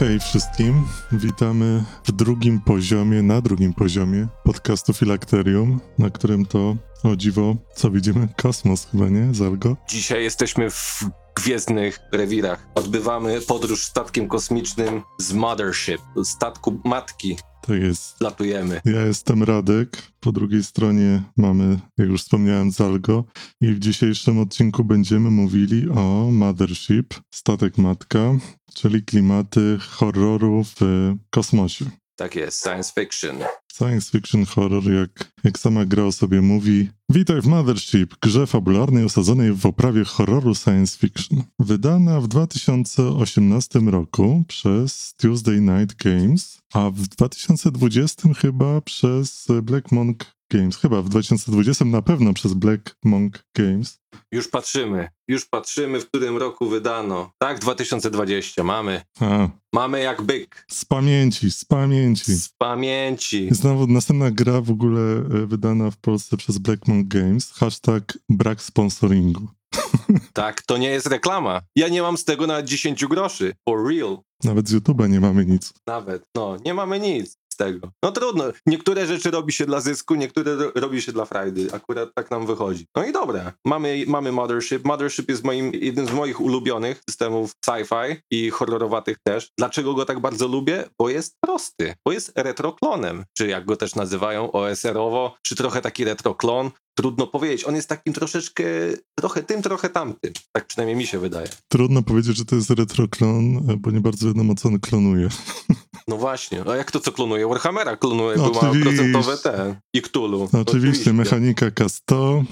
Hej, wszystkim. Witamy w drugim poziomie, na drugim poziomie podcastu Filakterium, na którym to, o dziwo, co widzimy? Kosmos chyba, nie? Zalgo? Dzisiaj jesteśmy w gwiezdnych rewirach. Odbywamy podróż statkiem kosmicznym z Mothership, statku matki. To jest. Latujemy. Ja jestem Radek. Po drugiej stronie mamy, jak już wspomniałem, Zalgo. I w dzisiejszym odcinku będziemy mówili o Mothership, statek matka, czyli klimaty horroru w kosmosie. Tak jest, science fiction. Science fiction horror, jak, jak sama gra o sobie mówi. Witaj w Mothership, grze fabularnej osadzonej w oprawie horroru science fiction. Wydana w 2018 roku przez Tuesday Night Games, a w 2020 chyba przez Black Monk Games. Chyba w 2020 na pewno przez Black Monk Games. Już patrzymy, już patrzymy, w którym roku wydano. Tak, 2020, mamy. A, Mamy jak byk. z pamięci, z pamięci. Z pamięci. Znowu następna gra w ogóle e, wydana w Polsce przez Black Monk Games. Hashtag brak sponsoringu. Tak, to nie jest reklama. Ja nie mam z tego nawet 10 groszy. For real. Nawet z YouTube'a nie mamy nic. Nawet. No, nie mamy nic tego. No trudno. Niektóre rzeczy robi się dla zysku, niektóre ro- robi się dla frajdy. Akurat tak nam wychodzi. No i dobra. Mamy, mamy Mothership. Mothership jest moim, jednym z moich ulubionych systemów sci-fi i horrorowatych też. Dlaczego go tak bardzo lubię? Bo jest prosty. Bo jest retroklonem. Czy jak go też nazywają, OSR-owo, czy trochę taki retroklon. Trudno powiedzieć. On jest takim troszeczkę, trochę tym, trochę tamtym. Tak przynajmniej mi się wydaje. Trudno powiedzieć, że to jest retroklon, bo nie bardzo wiadomo, co on klonuje. No właśnie, a jak to co klonuje? Warhammera klonuje, No bo ma oczywiście. procentowe te i Cthulhu. No, oczywiście, mechanika K100,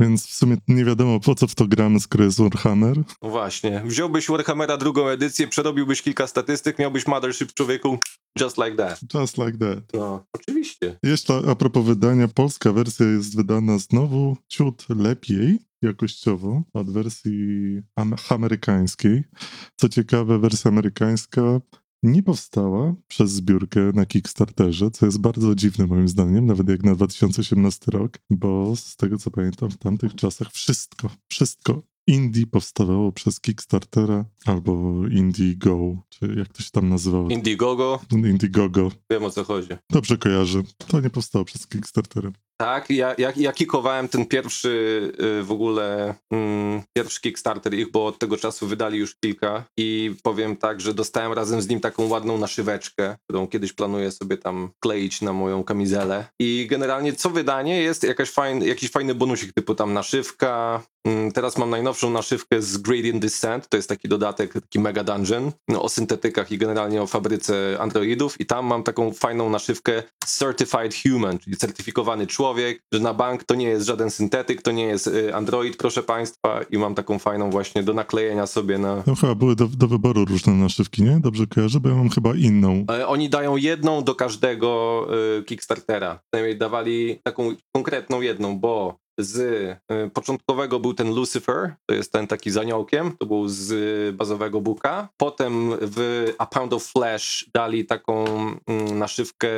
więc w sumie nie wiadomo, po co w to gramy, skoro jest Warhammer. No właśnie, wziąłbyś Warhammera drugą edycję, przerobiłbyś kilka statystyk, miałbyś Mothership człowieku just like that. Just like that. No, oczywiście. Jeszcze a propos wydania, polska wersja jest wydana znowu ciut lepiej jakościowo od wersji am- amerykańskiej. Co ciekawe, wersja amerykańska nie powstała przez zbiórkę na Kickstarterze, co jest bardzo dziwne moim zdaniem, nawet jak na 2018 rok, bo z tego co pamiętam w tamtych czasach wszystko, wszystko indie powstawało przez Kickstartera albo Indiego, czy jak to się tam nazywało? Indiegogo, Indiegogo. wiem o co chodzi. Dobrze kojarzę. To nie powstało przez Kickstartera. Tak, ja, ja, ja kikowałem ten pierwszy y, w ogóle, mm, pierwszy Kickstarter ich, bo od tego czasu wydali już kilka i powiem tak, że dostałem razem z nim taką ładną naszyweczkę, którą kiedyś planuję sobie tam kleić na moją kamizelę. I generalnie co wydanie jest jakaś fajny, jakiś fajny bonusik typu tam naszywka, Mm, Teraz mam najnowszą naszywkę z Gradient Descent, to jest taki dodatek, taki mega dungeon no, o syntetykach i generalnie o fabryce androidów. I tam mam taką fajną naszywkę Certified Human, czyli certyfikowany człowiek, że na bank to nie jest żaden syntetyk, to nie jest y, android, proszę państwa i mam taką fajną właśnie do naklejenia sobie na... Tam chyba były do, do wyboru różne naszywki, nie? Dobrze kojarzę, bo ja mam chyba inną. E, Oni dają jedną do każdego y, Kickstartera. Przynajmniej dawali taką konkretną jedną, bo z y, początkowego był ten Lucifer, to jest ten taki z aniołkiem, to był z bazowego booka. Potem w A Pound of Flesh dali taką mm, naszywkę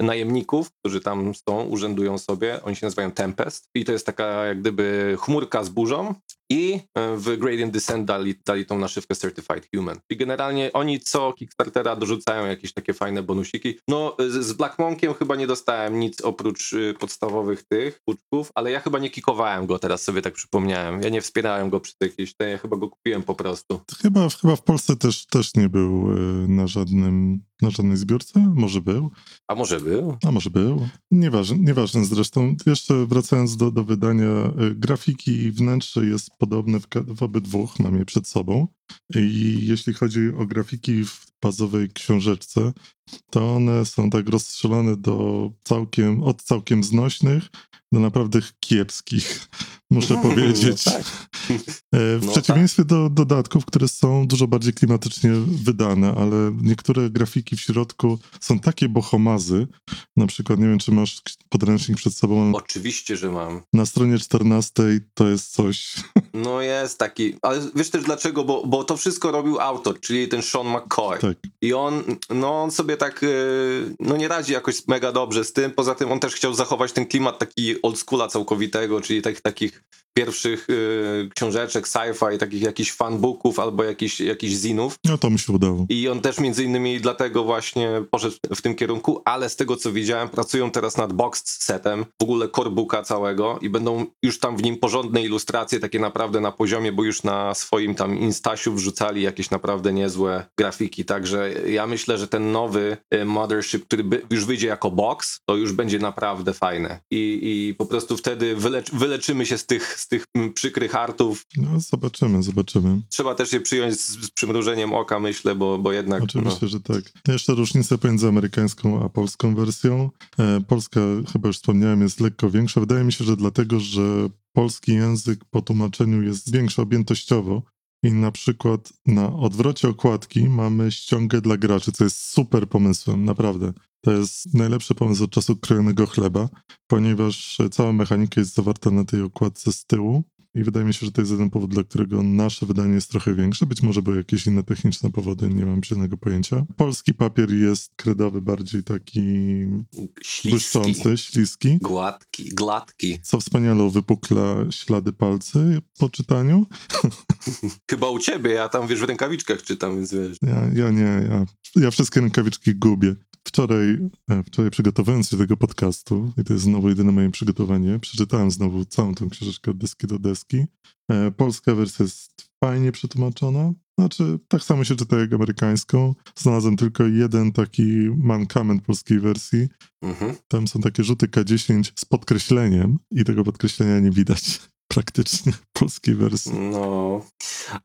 najemników, którzy tam są, urzędują sobie. Oni się nazywają Tempest. I to jest taka jak gdyby chmurka z burzą. I y, w Gradient Descent dali, dali tą naszywkę Certified Human. I generalnie oni co Kickstartera dorzucają jakieś takie fajne bonusiki. No z, z Black Monkiem chyba nie dostałem nic oprócz y, podstawowych tych puczków, ale ja chyba nie kikowałem go, teraz sobie tak przypomniałem. Ja nie wspierałem go przy jakiejś, te, ja chyba go kupiłem po prostu. Chyba, chyba w Polsce też, też nie był na żadnym, na żadnej zbiorce? Może był? A może był? A może był? Nieważne, nieważne zresztą. Jeszcze wracając do, do wydania, y, grafiki i wnętrze jest podobne w, w obydwóch, mam je przed sobą. I jeśli chodzi o grafiki w bazowej książeczce, to one są tak rozstrzelone do całkiem, od całkiem znośnych do naprawdę kiepskich, muszę No powiedzieć. tak. E, W No przeciwieństwie do dodatków, które są dużo bardziej klimatycznie wydane, ale niektóre grafiki w środku są takie bohomazy. Na przykład, nie wiem, czy masz podręcznik przed sobą. Oczywiście, że mam. Na stronie 14 to jest coś. No jest taki, ale wiesz też dlaczego, bo, bo to wszystko robił autor, czyli ten Sean McCoy. Tak. I on, no on sobie tak, y, no nie radzi jakoś mega dobrze z tym, poza tym on też chciał zachować ten klimat taki old całkowitego, czyli tak, takich pierwszych y, książeczek sci-fi, takich jakichś fanbooków albo jakichś, jakichś zinów. No to mu się udało. I on też między innymi dlatego właśnie poszedł w tym kierunku, ale z tego co widziałem, pracują teraz nad box setem, w ogóle corebooka całego i będą już tam w nim porządne ilustracje, takie naprawdę na poziomie, bo już na swoim tam instasiu wrzucali jakieś naprawdę niezłe grafiki, także ja myślę, że ten nowy y, Mothership, który by, już wyjdzie jako box, to już będzie naprawdę fajne i, i po prostu wtedy wylecz, wyleczymy się z tych, z tych mm, przykrych artów. No zobaczymy, zobaczymy. Trzeba też je przyjąć z, z przymrużeniem oka, myślę, bo, bo jednak... Oczywiście, no, że tak. Jeszcze różnica pomiędzy amerykańską a polską wersją. E, Polska, chyba już wspomniałem, jest lekko większa. Wydaje mi się, że dlatego, że polski język po tłumaczeniu jest większy objętościowo i na przykład na odwrocie okładki mamy ściągę dla graczy, co jest super pomysłem, naprawdę. To jest najlepszy pomysł od czasu krojonego chleba, ponieważ cała mechanika jest zawarta na tej okładce z tyłu i wydaje mi się, że to jest jeden powód, dla którego nasze wydanie jest trochę większe. Być może były jakieś inne techniczne powody, nie mam żadnego pojęcia. Polski papier jest kredowy, bardziej taki śliski, błyszczący, śliski. gładki, gładki. Co wspaniale uwypukla ślady palcy po czytaniu. Chyba u ciebie, ja tam wiesz w rękawiczkach czytam, więc wiesz. Ja, ja nie, ja, ja wszystkie rękawiczki gubię. Wczoraj, e, wczoraj przygotowując się do tego podcastu, i to jest znowu jedyne moje przygotowanie, przeczytałem znowu całą tą książeczkę od deski do deski. E, Polska wersja jest fajnie przetłumaczona. Znaczy, tak samo się czyta jak amerykańską. Znalazłem tylko jeden taki mankament polskiej wersji. Mhm. Tam są takie rzuty K10 z podkreśleniem i tego podkreślenia nie widać praktycznie polskiej wersji. No,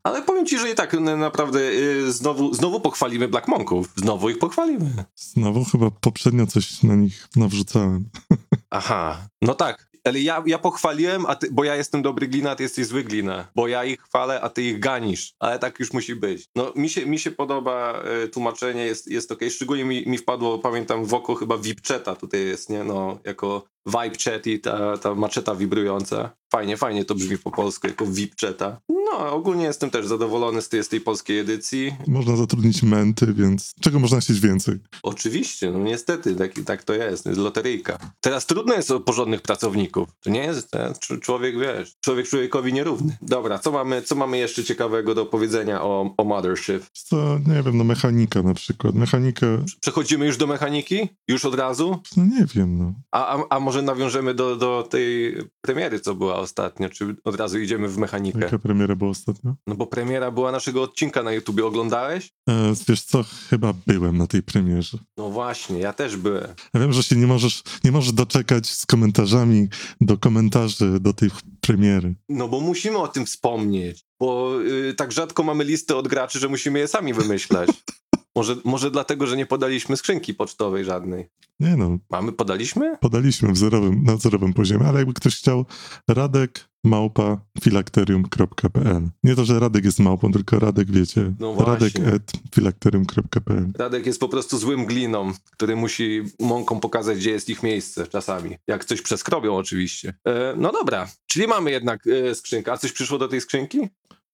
ale powiem ci, że i tak naprawdę y, znowu, znowu pochwalimy Black Monków. Znowu ich pochwalimy. Znowu chyba poprzednio coś na nich nawrzucałem. Aha, no tak. Ale ja, ja pochwaliłem, a ty, bo ja jestem dobry glina, a ty jesteś zły glina. Bo ja ich chwalę, a ty ich ganisz. Ale tak już musi być. No, mi się, mi się podoba y, tłumaczenie, jest, jest okej. Szczególnie mi, mi wpadło, pamiętam, w oko chyba Vipcheta tutaj jest, nie? No, jako vibe chat i ta, ta maczeta wibrująca. Fajnie, fajnie to brzmi po polsku, jako Vipcheta. No, ogólnie jestem też zadowolony z tej, z tej polskiej edycji. Można zatrudnić menty, więc czego można chcieć więcej? Oczywiście, no niestety, tak, tak to jest, jest loteryjka. Teraz trudno jest o porządnych pracowników. To nie jest, ten cz- człowiek, wiesz, człowiek człowiekowi nierówny. Dobra, co mamy, co mamy jeszcze ciekawego do powiedzenia o, o Mothership? Co, nie wiem, no mechanika na przykład. Mechanika, Przechodzimy już do mechaniki? Już od razu? no nie wiem, no. A, a, a może nawiążemy do, do tej premiery, co była ostatnio? Czy od razu idziemy w mechanikę? Jaka premiera była ostatnio? No bo premiera była naszego odcinka na YouTubie. Oglądałeś? E, wiesz co, chyba byłem na tej premierze. No właśnie, ja też byłem. Ja wiem, że się nie możesz, nie możesz doczekać z komentarzami do komentarzy do tej premiery. No bo musimy o tym wspomnieć, bo y, tak rzadko mamy listy od graczy, że musimy je sami wymyślać. Może, może dlatego, że nie podaliśmy skrzynki pocztowej żadnej. Nie no, Mamy, podaliśmy? podaliśmy w zerowym, na zerowym poziomie, ale jakby ktoś chciał, radek małpa filakterium.pl. Nie to, że Radek jest małpą, tylko Radek, wiecie, No radek at filakterium.pl. Radek jest po prostu złym gliną, który musi mąką pokazać, gdzie jest ich miejsce czasami. Jak coś przeskrobią oczywiście. E, no dobra, czyli mamy jednak e, skrzynkę. A coś przyszło do tej skrzynki?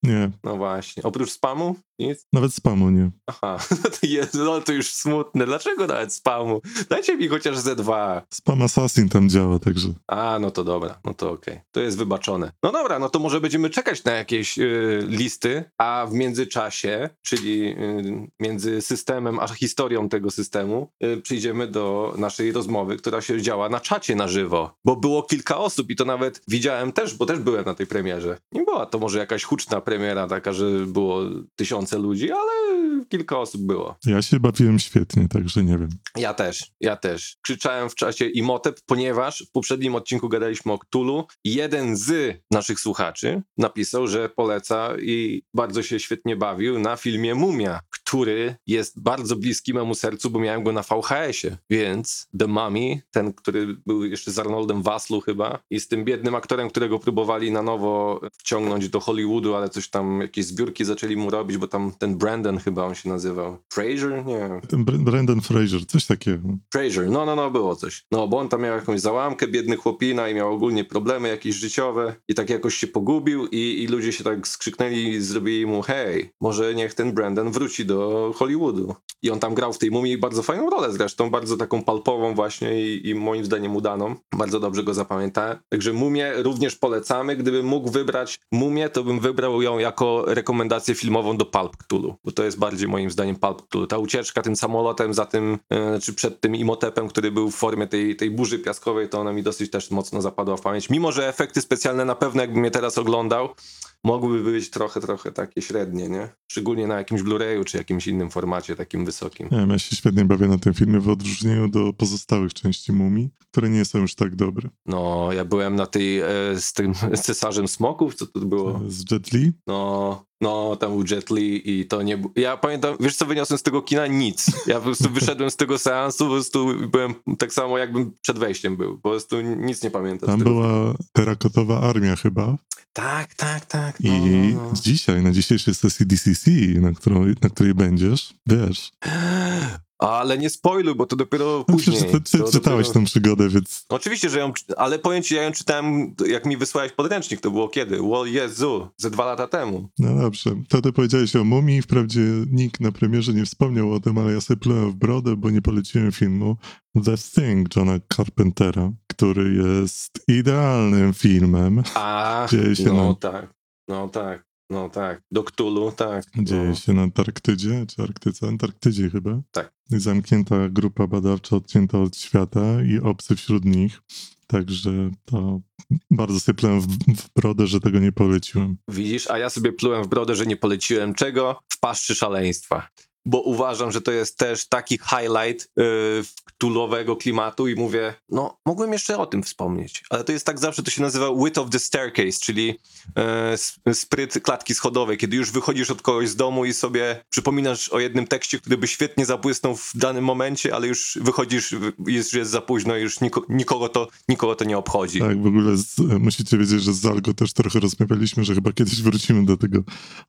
Nie, No właśnie. Oprócz spamu? Nic? nawet spamu nie. Aha, to jest, no to już smutne. Dlaczego nawet spamu? Dajcie mi chociaż Z2. Spam Assassin tam działa, także A, no to dobra, no to okej. To jest wybaczone. No dobra, no to może będziemy czekać na jakieś y, listy, a w międzyczasie, czyli y, między systemem a historią tego systemu, y, przyjdziemy do naszej rozmowy, która się działa na czacie na żywo. Bo było kilka osób i to nawet widziałem też, bo też byłem na tej premierze. Nie była to może jakaś huczna premiera, taka, że było tysiące ludzi, ale kilka osób było. ja się bawiłem świetnie, także nie wiem. Ja też, ja też. Krzyczałem w czasie Imotep, ponieważ w poprzednim odcinku gadaliśmy o Cthulhu i jeden z naszych słuchaczy napisał, że poleca i bardzo się świetnie bawił na filmie Mumia, który jest bardzo bliski memu sercu, bo miałem go na VHS-ie. Więc The Mummy, ten, który był jeszcze z Arnoldem Waslu chyba i z tym biednym aktorem, którego próbowali na nowo wciągnąć do Hollywoodu, ale coś tam, jakieś zbiórki zaczęli mu robić, bo tam ten Brandon chyba on się nazywał. Fraser? Nie wiem. Ten Br- Brendan Fraser, coś takiego. Fraser, no, no, no, było coś. No, bo on tam miał jakąś załamkę, biedny chłopina i miał ogólnie problemy jakieś życiowe i tak jakoś się pogubił i, i ludzie się tak skrzyknęli i zrobili mu, hej, może niech ten Brandon wróci do Hollywoodu. I on tam grał w tej mumii bardzo fajną rolę zresztą, bardzo taką palpową właśnie i, i moim zdaniem udaną. Bardzo dobrze go zapamiętałem. Także mumię również polecamy. Gdybym mógł wybrać mumię, to bym wybrał ją jako rekomendację filmową do Pulp Cthulhu, bo to jest bardziej moim zdaniem Pulp Cthulhu. Ta ucieczka tym samolotem za tym, e, czy przed tym imotepem, który był w formie tej, tej burzy piaskowej, to ona mi dosyć też mocno zapadła w pamięć. Mimo, że efekty specjalne na pewno, jakbym mnie teraz oglądał, mogłyby być trochę, trochę takie średnie, nie? Szczególnie na jakimś Blu-rayu czy jakimś innym formacie takim wysokim. Nie wiem, ja się świetnie bawię na tym filmie w odróżnieniu do pozostałych części Mumii, które nie są już tak dobre. No, ja byłem na tej, e, z tym cesarzem smoków, co to było? Z Jet Li? No, no, tam był Jet Li i to nie. Ja pamiętam, wiesz co wyniosłem z tego kina? Nic. Ja po prostu wyszedłem z tego seansu, po prostu byłem tak samo jakbym przed wejściem był. Po prostu nic nie pamiętam. z Tam była terakotowa armia chyba. Tak, tak, tak. I No, no, no. dzisiaj, na dzisiejszej sesji DCC, na, którą, na której będziesz, wiesz, Ale nie spoiluj, bo to dopiero no później. ty, ty czytałeś dopiero- tą przygodę, więc Oczywiście, że ją, ale powiem ci, ja ją czytałem, jak mi wysłałeś podręcznik, to było kiedy? O Jezu, ze dwa lata temu. no dobrze. To ty powiedziałeś o Mumii, wprawdzie nikt na premierze nie wspomniał o tym, ale ja sobie plułem w brodę, bo nie poleciłem filmu The Thing Johna Carpentera, który jest idealnym filmem. A, Dzieje się no na- tak, no tak, no tak. Do Ktulu, tak. Dzieje no. się na Antarktydzie, czy Arktyce? Antarktydzie chyba. Tak. Zamknięta grupa badawcza odcięta od świata i obcy wśród nich. Także to bardzo sobie plułem w, w brodę, że tego nie poleciłem. Widzisz, a ja sobie plułem w brodę, że nie poleciłem czego? W paszczy szaleństwa. Bo uważam, że to jest też taki highlight yy, ktulowego klimatu i mówię, no mogłem jeszcze o tym wspomnieć, ale to jest tak zawsze, to się nazywa wit of the staircase, czyli yy, spryt klatki schodowej, kiedy już wychodzisz od kogoś z domu i sobie przypominasz o jednym tekście, który by świetnie zabłysnął w danym momencie, ale już wychodzisz, jest, jest za późno i już niko, nikogo, to, nikogo to nie obchodzi. Tak, w ogóle z, musicie wiedzieć, że z Zalgo też trochę rozmawialiśmy, że chyba kiedyś wrócimy do tego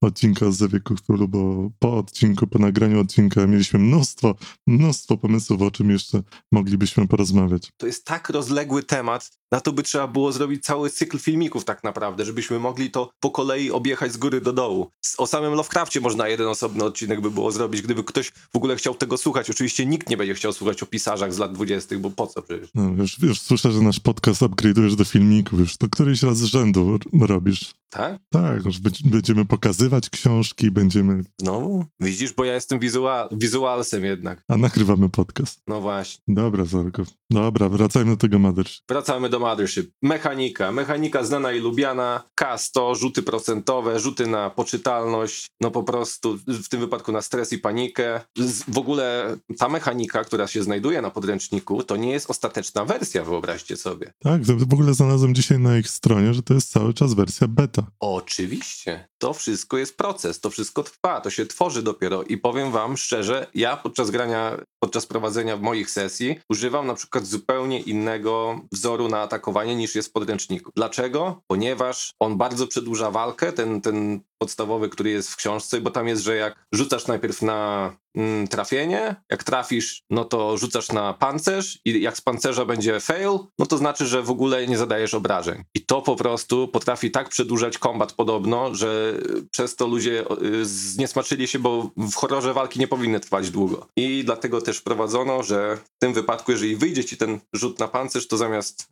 odcinka z Zawieku Cthulhu, bo po odcinku, po nagraniu odcinka mieliśmy mnóstwo, mnóstwo pomysłów, o czym jeszcze moglibyśmy porozmawiać. to jest tak rozległy temat, na to by trzeba było zrobić cały cykl filmików tak naprawdę, żebyśmy mogli to po kolei objechać z góry do dołu. O samym Lovecrafcie można jeden osobny odcinek by było zrobić, gdyby ktoś w ogóle chciał tego słuchać. Oczywiście nikt nie będzie chciał słuchać o pisarzach z lat dwudziestych, bo po co przecież? No, już, już słyszę, że nasz podcast upgrade'ujesz do filmików, już to któryś raz z rzędu robisz. Tak? Tak, już będziemy pokazywać książki, będziemy, Znowu? Widzisz, bo ja jestem wizual, wizualsem jednak. a nagrywamy podcast. No właśnie. Dobra, Zalgo. Dobra, wracajmy do tego Mothership. Wracamy do Mothership. Mechanika. Mechanika znana i lubiana. K100, rzuty procentowe, rzuty na poczytalność, no po prostu w tym wypadku na stres i panikę. W ogóle ta mechanika, która się znajduje na podręczniku, to nie jest ostateczna wersja, wyobraźcie sobie. Tak, w ogóle znalazłem dzisiaj na ich stronie, że to jest cały czas wersja beta. Oczywiście. To wszystko jest proces, to wszystko trwa, to się tworzy dopiero i powiem wam szczerze, ja podczas grania, podczas prowadzenia moich sesji używam na przykład zupełnie innego wzoru na atakowanie niż jest w podręczniku. Dlaczego? Ponieważ on bardzo przedłuża walkę, ten, ten podstawowy, który jest w książce, bo tam jest, że jak rzucasz najpierw na mm, trafienie, jak trafisz, no to rzucasz na pancerz i jak z pancerza będzie fail, no to znaczy, że w ogóle nie zadajesz obrażeń. I to po prostu potrafi tak przedłużać kombat podobno, że przez to ludzie y, zniesmaczyli się, bo w horrorze walki nie powinny trwać długo. I dlatego też wprowadzono, że w tym wypadku, jeżeli wyjdzie ci ten rzut na pancerz, to zamiast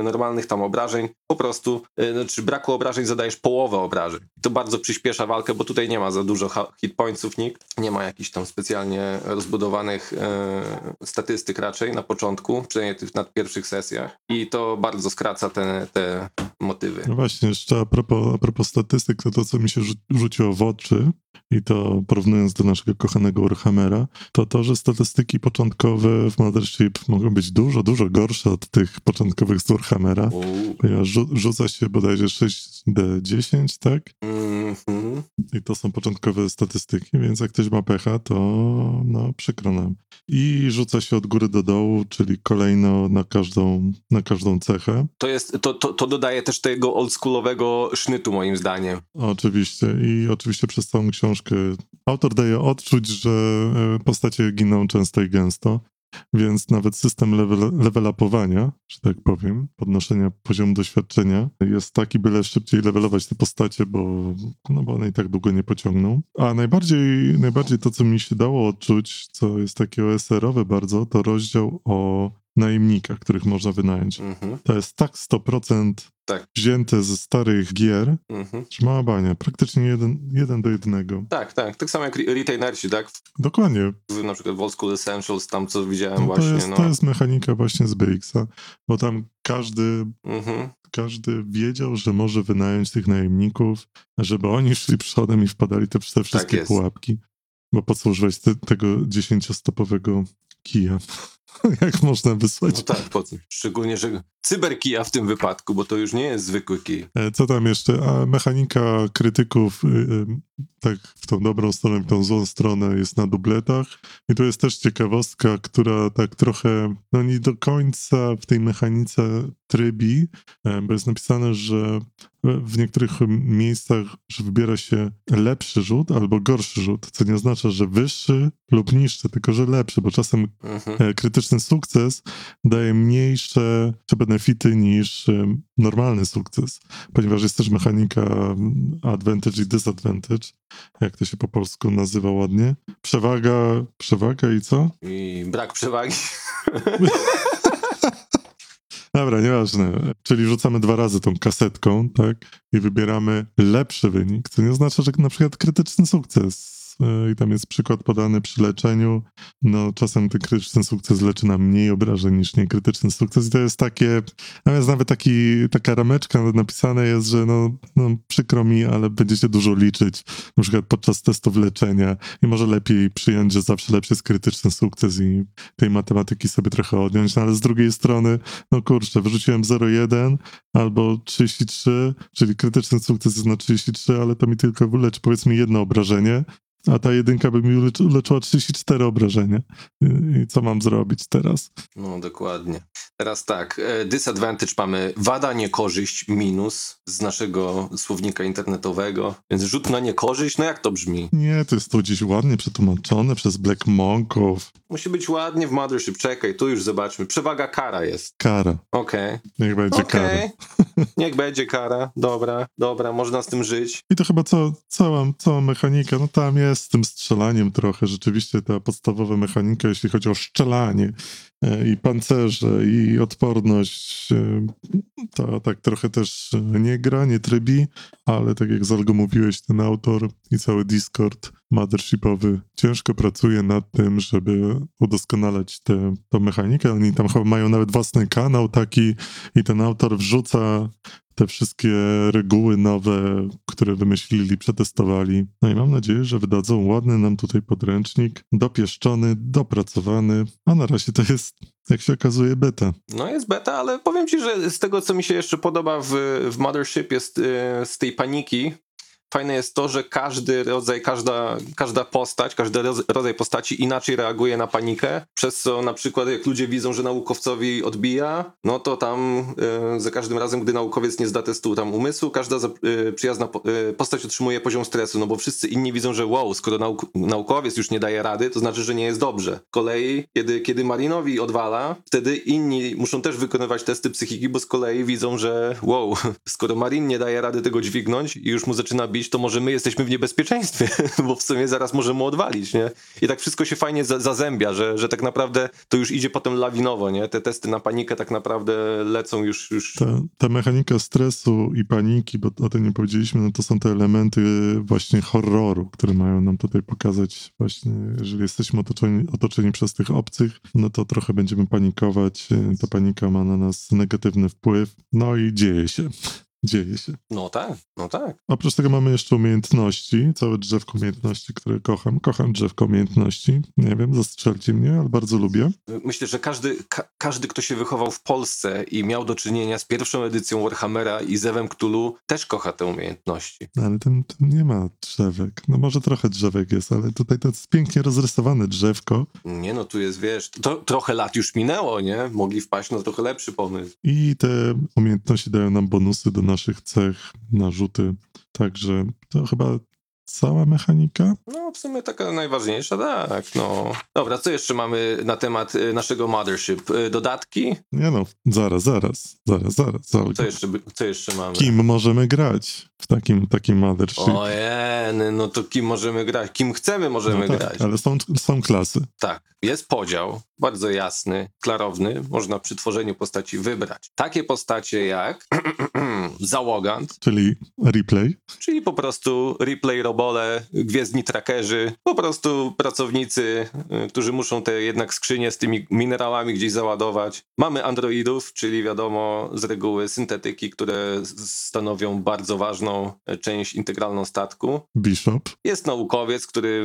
y, normalnych tam obrażeń, po prostu, y, znaczy braku obrażeń zadajesz połowę obrażeń. I to bardzo przyspiesza walkę, bo tutaj nie ma za dużo hit pointsów nikt, nie ma jakichś tam specjalnie rozbudowanych y, statystyk raczej na początku, przynajmniej tych na pierwszych sesjach. I to bardzo skraca te, te motywy. No właśnie, jeszcze a propos, a propos statystyk, to to, co mi się rzu- rzuciło w oczy i to porównując do naszego kochanego Warhammera, to to, że statystyki początkowe w Mothership mogą być dużo, dużo gorsze od tych początkowych z Warhammera, ponieważ rzu- rzuca się bodajże 6D10, tak? Mhm. I to są początkowe statystyki, więc jak ktoś ma pecha, to no przykro nam. I rzuca się od góry do dołu, czyli kolejno na każdą, na każdą cechę. To, jest, to, to, to dodaje też tego oldschoolowego sznytu moim zdaniem. Oczywiście i oczywiście przez całą książkę autor daje odczuć, że e, postacie giną często i gęsto. Więc nawet system level, level upowania, że tak powiem, podnoszenia poziomu doświadczenia jest taki, byle szybciej levelować te postacie, bo, no bo one i tak długo nie pociągną. A najbardziej, najbardziej to, co mi się dało odczuć, co jest takie OSR-owe bardzo, to rozdział o najemnikach, których można wynająć. Mhm. To jest tak 100% Tak. wzięte ze starych gier, Mhm. że mała bania, praktycznie jeden, jeden do jednego. Tak, tak. Tak samo jak re- retainersi, tak? Dokładnie, W, na przykład w Old School Essentials, tam co widziałem no to, właśnie. jest, no. to jest mechanika właśnie z BX-a, bo tam każdy, Mhm. każdy wiedział, że może wynająć tych najemników, żeby oni szli przodem i wpadali te, te wszystkie jest. pułapki. Bo po co używać te, tego dziesięciostopowego kija? Jak można wysłać? No tak, po co? Szczególnie, że cyberkija w tym wypadku, bo to już nie jest zwykły kij. E, Co tam jeszcze? A mechanika krytyków, y, y, tak w tą dobrą stronę, w tą złą stronę jest na dubletach. I tu jest też ciekawostka, która tak trochę, no nie do końca w tej mechanice trybi, e, bo jest napisane, że w niektórych miejscach, że wybiera się lepszy rzut albo gorszy rzut, co nie oznacza, że wyższy lub niższy, tylko że lepszy, bo czasem Mhm. e, krytyczny sukces daje mniejsze benefity niż e, normalny sukces, ponieważ jest też mechanika mm, advantage i disadvantage, jak to się po polsku nazywa ładnie. Przewaga, przewaga i co? I brak przewagi. Dobra, nieważne. Czyli rzucamy dwa razy tą kasetką, tak? I wybieramy lepszy wynik, co nie oznacza, że na przykład krytyczny sukces. E, I tam jest przykład podany przy leczeniu. No, czasem ten krytyczny sukces leczy na mniej obrażeń niż niekrytyczny sukces. I to jest takie, natomiast nawet taki, taka rameczka napisane jest, że no, no, przykro mi, ale będziecie dużo liczyć, na przykład podczas testów leczenia. I może lepiej przyjąć, że zawsze lepszy jest krytyczny sukces i tej matematyki sobie trochę odjąć. No ale z drugiej strony, no kurczę, wyrzuciłem 0,1 albo 33, czyli krytyczny sukces jest na 33, ale to mi tylko wyleczy powiedzmy jedno obrażenie, a ta jedynka by mi uleczy, uleczyła 34 obrażenia. I, co mam zrobić teraz? No, dokładnie. Teraz tak, e, disadvantage mamy wada, niekorzyść, minus z naszego słownika internetowego, więc rzut na niekorzyść, no jak to brzmi? Nie, to jest to gdzieś ładnie przetłumaczone przez Black Monków. Musi być ładnie w Mothership, czekaj, tu już zobaczmy. Przewaga kara jest. Kara. Okej, Niech będzie kara. okej. Niech będzie kara, dobra, dobra, można z tym żyć. I to chyba ca- cała, cała mechanika, no tam jest z tym strzelaniem trochę. Rzeczywiście ta podstawowa mechanika, jeśli chodzi o strzelanie e, i pancerze i odporność, e, to tak trochę też e, nie gra, nie trybi, ale tak jak Zalgo mówiłeś, ten autor i cały Discord mothershipowy ciężko pracuje nad tym, żeby udoskonalać tę tę mechanikę. Oni tam chyba mają nawet własny kanał taki i ten autor wrzuca te wszystkie reguły nowe, które wymyślili, przetestowali. No i mam nadzieję, że wydadzą ładny nam tutaj podręcznik, dopieszczony, dopracowany, a na razie to jest, jak się okazuje, beta. No jest beta, ale powiem ci, że z tego, co mi się jeszcze podoba w, w Mothership jest e, z tej paniki, fajne jest to, że każdy rodzaj, każda, każda postać, każdy rodzaj postaci inaczej reaguje na panikę, przez co na przykład jak ludzie widzą, że naukowcowi odbija, no to tam e, za każdym razem, gdy naukowiec nie zda testu tam umysłu, każda e, przyjazna e, postać otrzymuje poziom stresu, no bo wszyscy inni widzą, że wow, skoro nauk naukowiec już nie daje rady, to znaczy, że nie jest dobrze. Z kolei, kiedy, kiedy Marinowi odwala, wtedy inni muszą też wykonywać testy psychiki, bo z kolei widzą, że wow, skoro Marin nie daje rady tego dźwignąć i już mu zaczyna bić, to może my jesteśmy w niebezpieczeństwie, bo w sumie zaraz możemy odwalić, nie? I tak wszystko się fajnie za zazębia, że, że tak naprawdę to już idzie potem lawinowo, nie? Te testy na panikę tak naprawdę lecą już... już... Ta, ta mechanika stresu i paniki, bo o tym nie powiedzieliśmy, no to są te elementy właśnie horroru, które mają nam tutaj pokazać właśnie, jeżeli jesteśmy otoczeni, otoczeni przez tych obcych, no to trochę będziemy panikować, ta panika ma na nas negatywny wpływ, no i dzieje się. Dzieje się. No tak, no tak. Oprócz tego mamy jeszcze umiejętności, całe drzewko umiejętności, które kocham. Kocham drzewko umiejętności. Nie wiem, zastrzelcie mnie, ale bardzo lubię. Myślę, że każdy, ka każdy, kto się wychował w Polsce i miał do czynienia z pierwszą edycją Warhammera i Zewem Cthulhu, też kocha te umiejętności. Ale tam, tam nie ma drzewek. No może trochę drzewek jest, ale tutaj to jest pięknie rozrysowane drzewko. Nie no, tu jest, wiesz, to trochę lat już minęło, nie? Mogli wpaść na trochę lepszy pomysł. I te umiejętności dają nam bonusy do naszych cech, narzuty. Także to chyba cała mechanika. No, w sumie taka najważniejsza, tak, no. Dobra, co jeszcze mamy na temat y, naszego Mothership? Y, Dodatki? Nie no, zaraz, zaraz, zaraz, zaraz. Ale Co jeszcze, co jeszcze mamy? kim możemy grać w takim, takim Mothership? Ojej, no to kim możemy grać? Kim chcemy możemy no tak, grać? ale są, są klasy. Tak, jest podział, bardzo jasny, klarowny, można przy tworzeniu postaci wybrać. Takie postacie jak Załogant, Czyli replay. czyli po prostu replay robole, gwiezdni trackerzy, po prostu pracownicy, y, którzy muszą te jednak skrzynie z tymi minerałami gdzieś załadować. Mamy androidów, czyli wiadomo z reguły syntetyki, które stanowią bardzo ważną e, część integralną statku. Bishop. Jest naukowiec, który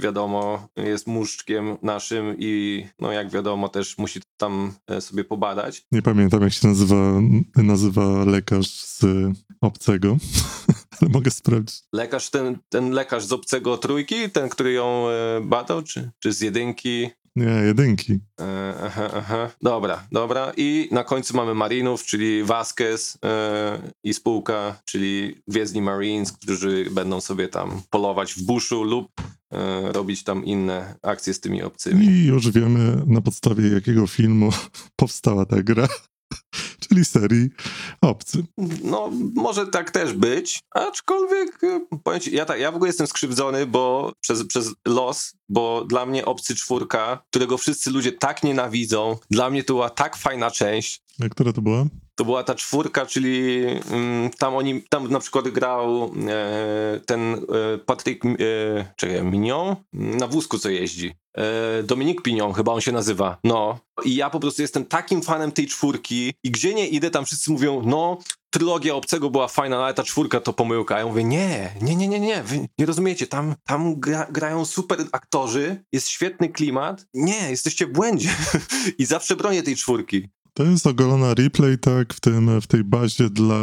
wiadomo jest muszczkiem naszym i no jak wiadomo też musi tam e, sobie pobadać. Nie pamiętam jak się nazywa, nazywa lekarz z obcego, ale mogę sprawdzić. Lekarz, ten, ten lekarz z obcego trójki, ten, który ją e, badał, czy, czy z jedynki? Nie, jedynki. E, aha, aha. Dobra, dobra. I na końcu mamy Marinów, czyli Vasquez e, i spółka, czyli Gwiezdni Marines, którzy będą sobie tam polować w buszu lub e, robić tam inne akcje z tymi obcymi. I już wiemy na podstawie jakiego filmu powstała ta gra, czyli serii Obcy. No, może tak też być, aczkolwiek e, ci, ja, tak, ja w ogóle jestem skrzywdzony, bo przez, przez los, bo dla mnie Obcy Czwórka, którego wszyscy ludzie tak nienawidzą, dla mnie to była tak fajna część, Która to była? to była ta czwórka, czyli mm, tam oni, tam na przykład grał e, ten e, Patryk, e, czekaj, Mignon? Na wózku co jeździ. E, Dominik Pignon, chyba on się nazywa. No. I ja po prostu jestem takim fanem tej czwórki i gdzie nie idę, tam wszyscy mówią, no, trylogia Obcego była fajna, no, ale ta czwórka to pomyłka. Ja mówię, nie, nie, nie, nie, nie, wy nie rozumiecie, tam, tam gra, grają super aktorzy, jest świetny klimat. Nie, jesteście w błędzie. I zawsze bronię tej czwórki. To jest ogolona replay, tak, w, tym, w tej bazie dla...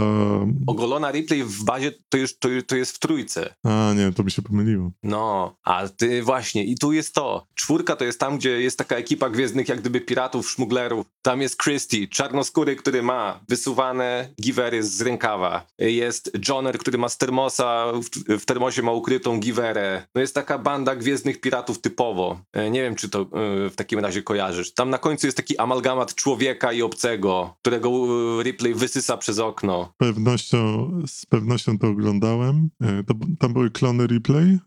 Ogolona replay w bazie to, już, to, to jest w trójce. A nie, to mi się pomyliło. No, a ty właśnie, i tu jest to. Czwórka to jest tam, gdzie jest taka ekipa gwiezdnych, jak gdyby piratów, szmuglerów. Tam jest Christy, czarnoskóry, który ma wysuwane giwery z rękawa. Jest Joner, który ma z termosa, w, w termosie ma ukrytą giwerę. No jest taka banda gwiezdnych piratów typowo. E, Nie wiem, czy to e, w takim razie kojarzysz. Tam na końcu jest taki amalgamat człowieka i obcego, którego e, Ripley wysysa przez okno. Pewnością, z pewnością to oglądałem. E, To, tam były klony replay.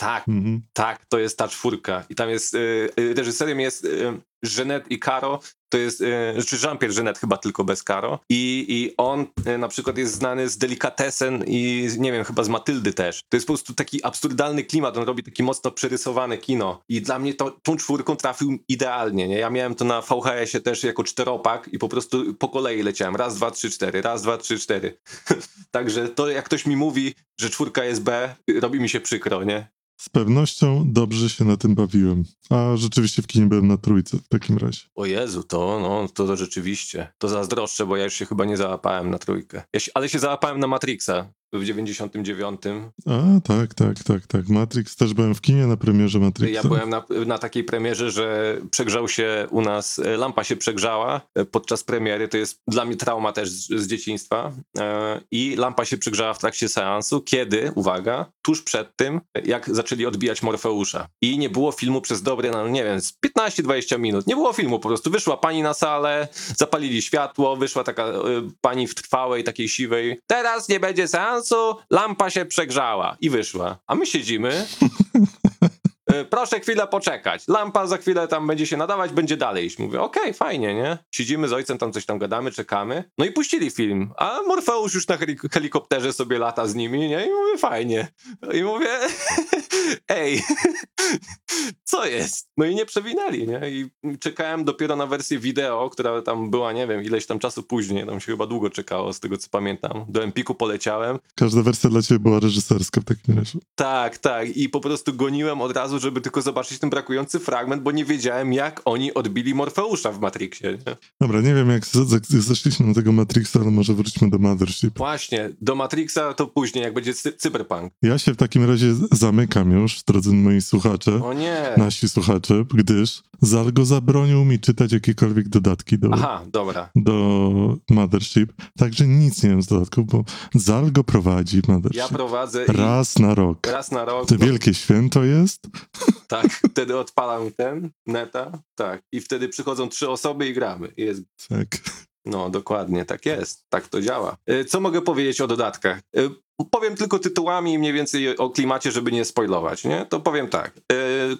Tak, Mhm. Tak, to jest ta czwórka. I tam jest, y, reżyserem jest y, Jeanette i Caro, to jest, y, czy Jean-Pierre Jeanette chyba tylko bez Caro. I, i on y, na przykład jest znany z Delikatesen i nie wiem, chyba z Matyldy też. To jest po prostu taki absurdalny klimat, on robi takie mocno przerysowane kino. I dla mnie to, tą czwórką trafił idealnie, nie? Ja miałem to na VHS-ie też jako czteropak i po prostu po kolei leciałem. Raz, dwa, trzy, cztery, raz, dwa, trzy, cztery. Także to jak ktoś mi mówi, że czwórka jest B, robi mi się przykro, nie? Z pewnością dobrze się na tym bawiłem. A rzeczywiście w kinie byłem na trójce w takim razie. O Jezu, to, no, to, to rzeczywiście. To zazdroszczę, bo ja już się chyba nie załapałem na trójkę. Ja się, ale się załapałem na Matrixa w 99. A, tak, tak, tak, tak. Matrix, też byłem w kinie na premierze Matrixa. Ja byłem na, na takiej premierze, że przegrzał się u nas, e, lampa się przegrzała e, podczas premiery. To jest dla mnie trauma też z, z dzieciństwa. E, I lampa się przegrzała w trakcie seansu, kiedy, uwaga, tuż przed tym, jak zaczęli odbijać Morfeusza. I nie było filmu przez dobre, no nie wiem, z 15-20 minut. Nie było filmu po prostu. Wyszła pani na salę, zapalili światło, wyszła taka pani w trwałej, takiej siwej. Teraz nie będzie seansu, lampa się przegrzała. I wyszła. A my siedzimy. E, Proszę chwilę poczekać. Lampa za chwilę tam będzie się nadawać, będzie dalej iść. Mówię, okej, fajnie, nie? Siedzimy z ojcem, tam coś tam gadamy, czekamy. No i puścili film. A Morfeusz już na helik- helikopterze sobie lata z nimi, nie? I mówię, fajnie. I mówię, ej, co jest? No i nie przewinęli, nie? I czekałem dopiero na wersję wideo, która tam była, nie wiem, ileś tam czasu później. Tam się chyba długo czekało, z tego co pamiętam. Do Empiku poleciałem. Każda wersja dla ciebie była reżyserska w takim razie. Tak, tak. I po prostu goniłem od razu, żeby tylko zobaczyć ten brakujący fragment, bo nie wiedziałem, jak oni odbili Morfeusza w Matrixie. Nie? Dobra, nie wiem jak zeszliśmy do tego Matrixa, ale może wróćmy do Mothership. Właśnie, do Matrixa to później, jak będzie cy- cyberpunk. Ja się w takim razie zamykam już, drodzy moi słuchacze, O nie. nasi słuchacze, gdyż Zalgo zabronił mi czytać jakiekolwiek dodatki do, Aha, dobra. do Mothership, także nic nie wiem z dodatków, bo Zal go prowadzi Mothership. Ja prowadzę Raz na rok. raz na rok. To no, wielkie święto jest. tak, wtedy odpalam ten neta. Tak. I wtedy przychodzą trzy osoby i gramy. Jest Tak. No, dokładnie, tak jest. Tak to działa. Y, Co mogę powiedzieć o dodatkach? Powiem tylko tytułami mniej więcej o klimacie, żeby nie spoilować, nie? To powiem tak.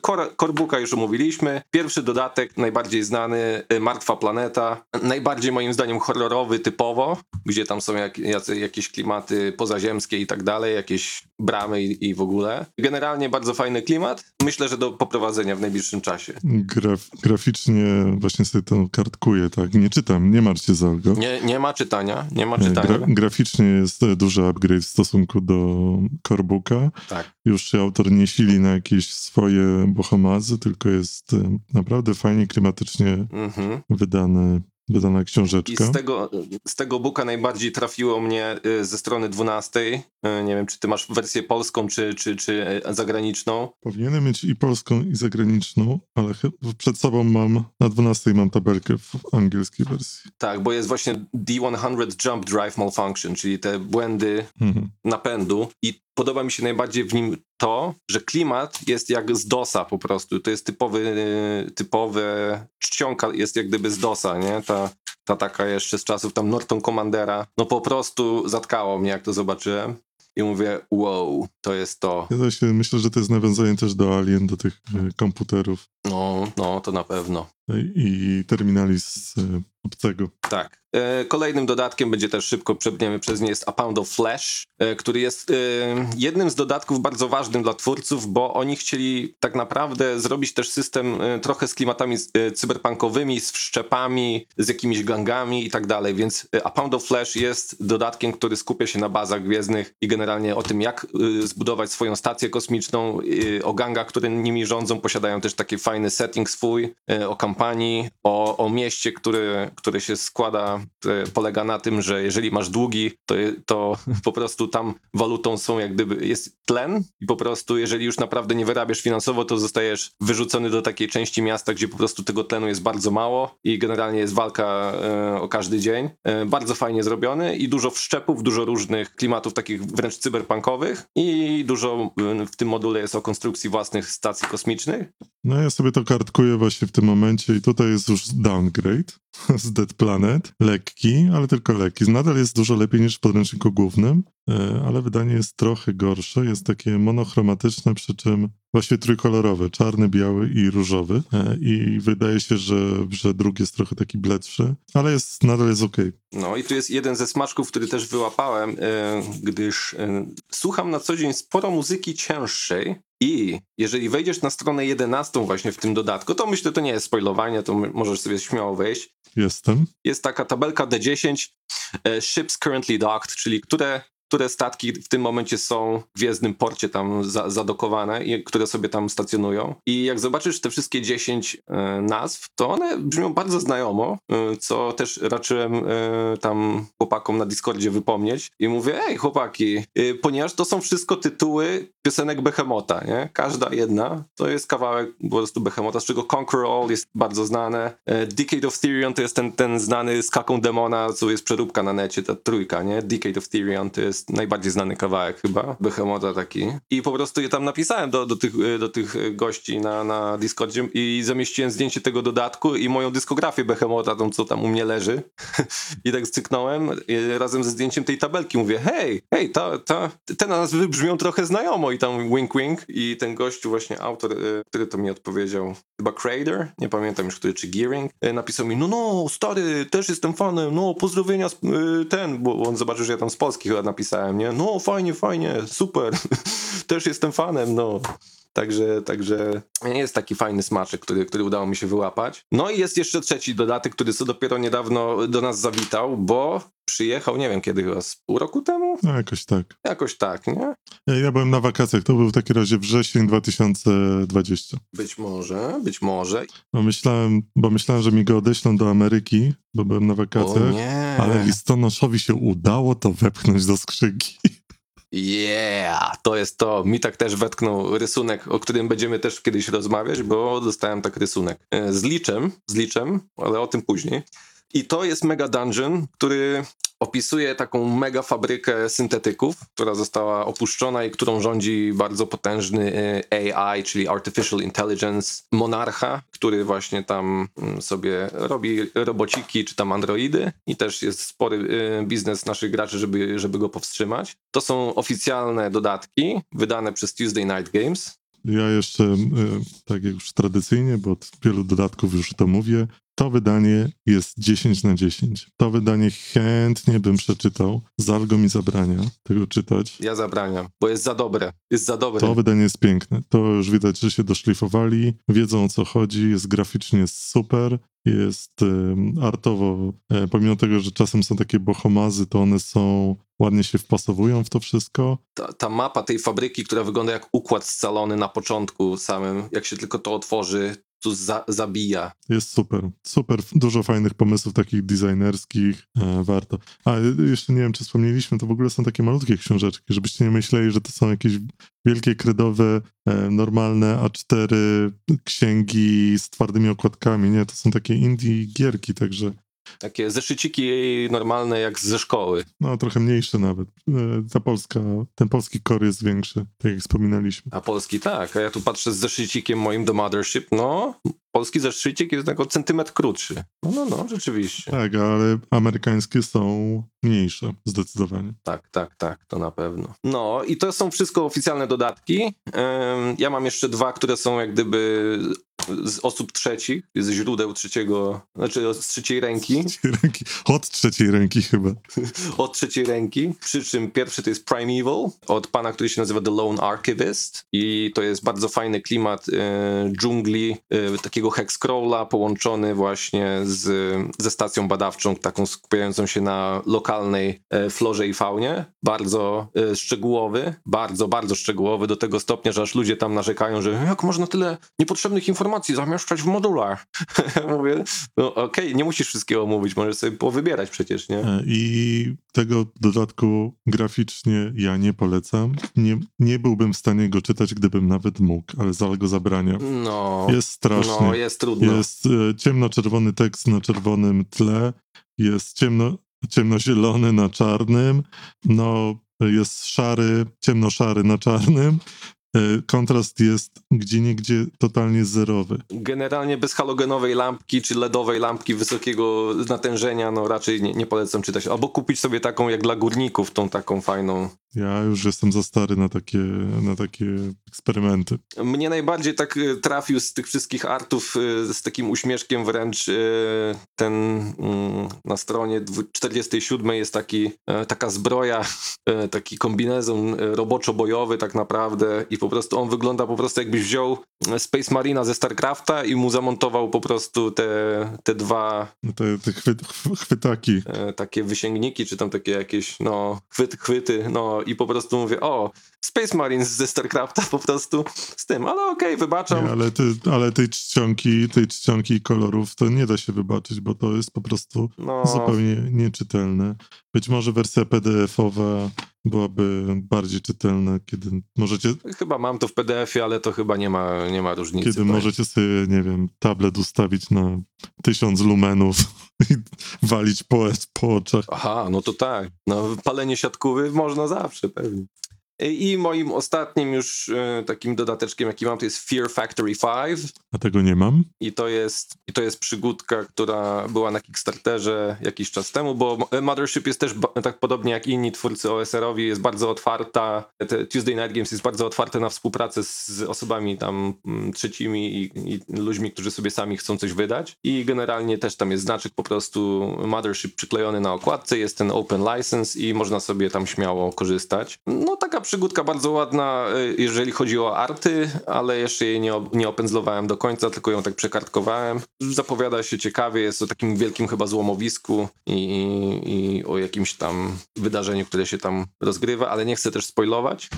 Core, Corebooka już omówiliśmy. Pierwszy dodatek, najbardziej znany, y, Martwa Planeta. Najbardziej moim zdaniem horrorowy typowo, gdzie tam są jak, jakieś klimaty pozaziemskie i tak dalej, jakieś bramy i, i w ogóle. Generalnie bardzo fajny klimat. Myślę, że do poprowadzenia w najbliższym czasie. Graf, graficznie właśnie sobie to kartkuję, tak. Nie czytam, nie martwcie za go. Nie, nie ma czytania, nie ma czytania. Gra, graficznie jest e, duży upgrade w stosunku do Corebooka. Tak. Już się autor nie sili na jakieś swoje bohomazy, tylko jest naprawdę fajnie, klimatycznie Mhm. wydane, wydana I książeczka. z tego, z tego booka najbardziej trafiło mnie y, ze strony 12. Y, Nie wiem, czy ty masz wersję polską, czy, czy, czy y, zagraniczną. Powinienem mieć i polską, i zagraniczną, ale przed sobą mam, na 12 mam tabelkę w angielskiej wersji. Tak, bo jest właśnie D100 Jump Drive Malfunction, czyli te błędy Mhm. napędu. I podoba mi się najbardziej w nim to, że klimat jest jak z DOSa po prostu. To jest typowy, y, typowe czcionka jest jak gdyby z DOSa, nie? Ta, ta taka jeszcze z czasów tam Norton Commandera. No po prostu zatkało mnie, jak to zobaczyłem. I mówię, wow, to jest to. Ja się, myślę, że to jest nawiązanie też do Alien, do tych e, komputerów No, no, to na pewno. e, i terminali z obcego. Tak. E, Kolejnym dodatkiem będzie też szybko przebniemy przez nie jest A Pound of Flesh, e, który jest e, jednym z dodatków bardzo ważnym dla twórców, bo oni chcieli tak naprawdę zrobić też system trochę z klimatami cyberpunkowymi, z wszczepami, z jakimiś gangami i tak dalej, więc A Pound of Flesh jest dodatkiem, który skupia się na bazach gwiezdnych i generalnie o tym, jak zbudować swoją stację kosmiczną, o gangach, które nimi rządzą, posiadają też taki fajny setting swój, o kampanii, o, o mieście, który, który się składa, które polega na tym, że jeżeli masz długi, to, to po prostu tam walutą są jak gdyby, jest tlen i po prostu jeżeli już naprawdę nie wyrabiasz finansowo, to zostajesz wyrzucony do takiej części miasta, gdzie po prostu tego tlenu jest bardzo mało i generalnie jest walka e, o każdy dzień. E, bardzo fajnie zrobiony i dużo wszczepów, dużo różnych klimatów takich wręcz cyberpunkowych i dużo e, w tym module jest o konstrukcji własnych stacji kosmicznych. No ja sobie to kartkuję właśnie w tym momencie i tutaj jest już downgrade z Dead Planet. Lekki, ale tylko lekki. Nadal jest dużo lepiej niż w podręczniku głównym, e, ale wydanie jest trochę gorsze. Jest takie monochromatyczne, przy czym właśnie trójkolorowe. Czarny, biały i różowy. E, I wydaje się, że, że drugi jest trochę taki bledszy, ale jest, nadal jest okej. No i tu jest jeden ze smaczków, który też wyłapałem, e, gdyż e, słucham na co dzień sporo muzyki cięższej i jeżeli wejdziesz na stronę 11 właśnie w tym dodatku, to myślę, to nie jest spoilowanie, to możesz sobie śmiało wejść. Jestem. Jest taka tabelka D10, e, ships currently docked, czyli które, które statki w tym momencie są w gwiezdnym porcie tam za, zadokowane i które sobie tam stacjonują. I jak zobaczysz te wszystkie 10 e, nazw, to one brzmią bardzo znajomo, e, co też raczyłem e, tam chłopakom na Discordzie wypomnieć. I mówię, ej chłopaki, e, ponieważ to są wszystko tytuły piosenek Behemota, nie? Każda jedna to jest kawałek po prostu Behemota, z czego Conquer All jest bardzo znane. E, Decade of Therion to jest ten, ten znany z demona, co jest przeróbka na necie, ta trójka, nie? Decade of Therion to jest najbardziej znany kawałek chyba, Behemota taki. I po prostu je tam napisałem do, do, tych, e, do tych gości na, na Discordzie i zamieściłem zdjęcie tego dodatku i moją dyskografię Behemota, tą co tam u mnie leży. I tak styknąłem e, razem ze zdjęciem tej tabelki. Mówię, hej, hej, ta, ta, te nazwy brzmią trochę znajomo i tam wink wink i ten gościu właśnie autor, który to mi odpowiedział, chyba Crader, nie pamiętam już który, czy Gearing, napisał mi, no no, stary, też jestem fanem, no pozdrowienia, ten, bo on zobaczył, że ja tam z Polski chyba napisałem, nie? No fajnie, fajnie, super, też jestem fanem, no. Także, także jest taki fajny smaczek, który, który udało mi się wyłapać. No i jest jeszcze trzeci dodatek, który co dopiero niedawno do nas zawitał, bo przyjechał, nie wiem kiedy chyba, z pół roku temu? No jakoś tak. Jakoś tak, nie? E, Ja byłem na wakacjach, to był w takim razie wrzesień 2020. Być może, być może. Bo myślałem, bo myślałem, że mi go odeślą do Ameryki, bo byłem na O wakacjach, nie. ale listonoszowi się udało to wepchnąć do skrzynki. Yeah, to jest to. Mi tak też wetknął rysunek, o którym będziemy też kiedyś rozmawiać, bo dostałem tak rysunek. E, Z liczem, z liczem, ale o tym później. I to jest Mega Dungeon, który opisuje taką mega fabrykę syntetyków, która została opuszczona i którą rządzi bardzo potężny e, AI, czyli Artificial Intelligence monarcha, który właśnie tam mm, sobie robi robociki czy tam androidy i też jest spory e, biznes naszych graczy, żeby, żeby go powstrzymać. To są oficjalne dodatki wydane przez Tuesday Night Games. Ja jeszcze, e, tak jak już tradycyjnie, bo od wielu dodatków już to mówię, to wydanie jest 10 na 10. To wydanie chętnie bym przeczytał. Zalgo mi zabrania tego czytać. Ja zabraniam, bo jest za dobre. Jest za dobre. To wydanie jest piękne. To już widać, że się doszlifowali, wiedzą o co chodzi, jest graficznie super, jest artowo, e, pomimo tego, że czasem są takie bohomazy, to one są, ładnie się wpasowują w to wszystko. Ta, ta mapa tej fabryki, która wygląda jak układ scalony na początku samym, jak się tylko to otworzy, tu za, zabija. Jest super, super, dużo fajnych pomysłów takich designerskich, e, warto. A jeszcze nie wiem, czy wspomnieliśmy, to w ogóle są takie malutkie książeczki, żebyście nie myśleli, że to są jakieś wielkie, kredowe, e, normalne A4 księgi z twardymi okładkami, nie, to są takie indie gierki, także takie zeszyciki normalne jak ze szkoły. No, trochę mniejsze nawet. E, ta polska, ten polski kor jest większy, tak jak wspominaliśmy. A polski tak, a ja tu patrzę z zeszycikiem moim do Mothership, no, polski zeszycik jest tylko centymetr krótszy. No, no, no, rzeczywiście. Tak, ale amerykańskie są mniejsze, zdecydowanie. Tak, tak, tak, to na pewno. No i to są wszystko oficjalne dodatki. Ja mam jeszcze dwa, które są jak gdyby z osób trzecich, z źródeł trzeciego, znaczy z trzeciej ręki. Z trzeciej ręki. Od trzeciej ręki chyba. od trzeciej ręki, przy czym pierwszy to jest Primeval, od pana, który się nazywa The Lone Archivist i to jest bardzo fajny klimat e, dżungli, e, takiego hexcrawla połączony właśnie z, ze stacją badawczą, taką skupiającą się na lokalnej e, florze i faunie. Bardzo szczegółowy, bardzo, bardzo szczegółowy, do tego stopnia, że aż ludzie tam narzekają, że jak można tyle niepotrzebnych informacji informacji zamieszczać w modulach. Mówię, no okej, okay, nie musisz wszystkiego mówić, możesz sobie powybierać przecież, nie? E, I tego dodatku graficznie ja nie polecam. Nie, nie byłbym w stanie go czytać, gdybym nawet mógł, ale Zal go zabrania. No. Jest strasznie. No, jest trudno. Jest e, ciemno-czerwony tekst na czerwonym tle, jest ciemno, ciemnozielony na czarnym, no jest szary, ciemnoszary na czarnym kontrast jest gdzie niegdzie totalnie zerowy. Generalnie bez halogenowej lampki czy LEDowej lampki wysokiego natężenia, no raczej nie, nie polecam czytać. Albo kupić sobie taką jak dla górników, tą taką fajną. Ja już jestem za stary na takie, na takie eksperymenty. Mnie najbardziej tak e, trafił z tych wszystkich artów e, z takim uśmieszkiem wręcz ten mm, na stronie 47 jest taki, taka zbroja, taki kombinezon roboczo-bojowy tak naprawdę i po prostu on wygląda po prostu jakbyś wziął Space Marina ze StarCrafta i mu zamontował po prostu te, te dwa no te, te chwyt, chwytaki. E, takie wysięgniki, czy tam takie jakieś no chwyt, chwyty, no i po prostu mówię, o, Space Marines ze StarCrafta po prostu z tym, ale okej, okay, wybaczam. Nie, ale, ty, ale tej czcionki, tej czcionki kolorów to nie da się wybaczyć, bo to jest po prostu no. zupełnie nieczytelne. Być może wersja PDF-owa byłaby bardziej czytelna, kiedy możecie... Chyba mam to w PDF-ie, ale to chyba nie ma, nie ma różnicy. Kiedy możecie sobie, nie wiem, tablet ustawić na tysiąc lumenów i walić po, po oczach. Aha, no to tak. No, palenie siatkówy można zawsze, pewnie. I moim ostatnim już e, takim dodateczkiem, jaki mam, to jest Fear Factory 5. A tego nie mam. I to jest, i to jest przygódka, która była na Kickstarterze jakiś czas temu, bo Mothership jest też tak podobnie jak inni twórcy OSR-owi, jest bardzo otwarta. Tuesday Night Games jest bardzo otwarte na współpracę z osobami tam mm, trzecimi i, i ludźmi, którzy sobie sami chcą coś wydać. I generalnie też tam jest znaczek po prostu Mothership przyklejony na okładce, jest ten open license i można sobie tam śmiało korzystać. No taka przygódka bardzo ładna, y, jeżeli chodzi o arty, ale jeszcze jej nie, nie opędzlowałem do końca, tylko ją tak przekartkowałem. Zapowiada się ciekawie, jest o takim wielkim chyba złomowisku i, i o jakimś tam wydarzeniu, które się tam rozgrywa, ale nie chcę też spoilować,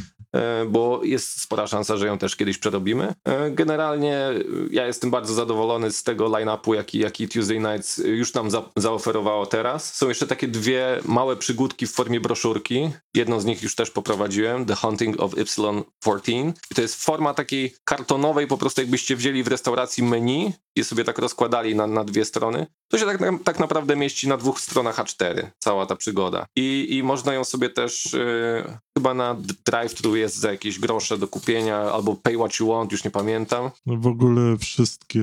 bo jest spora szansa, że ją też kiedyś przerobimy. E, generalnie ja jestem bardzo zadowolony z tego line-upu, jaki, jaki Tuesday Nights już nam za, zaoferowało teraz. Są jeszcze takie dwie małe przygódki w formie broszurki. Jedną z nich już też poprowadziłem. The Hunting of Y14. I to jest forma takiej kartonowej, po prostu jakbyście wzięli w restauracji menu i sobie tak rozkładali na, na dwie strony. To się tak, tak naprawdę mieści na dwóch stronach A4, cała ta przygoda. I, i można ją sobie też, e, chyba na drive-thru jest za jakieś grosze do kupienia, albo pay what you want, już nie pamiętam. No w ogóle wszystkie,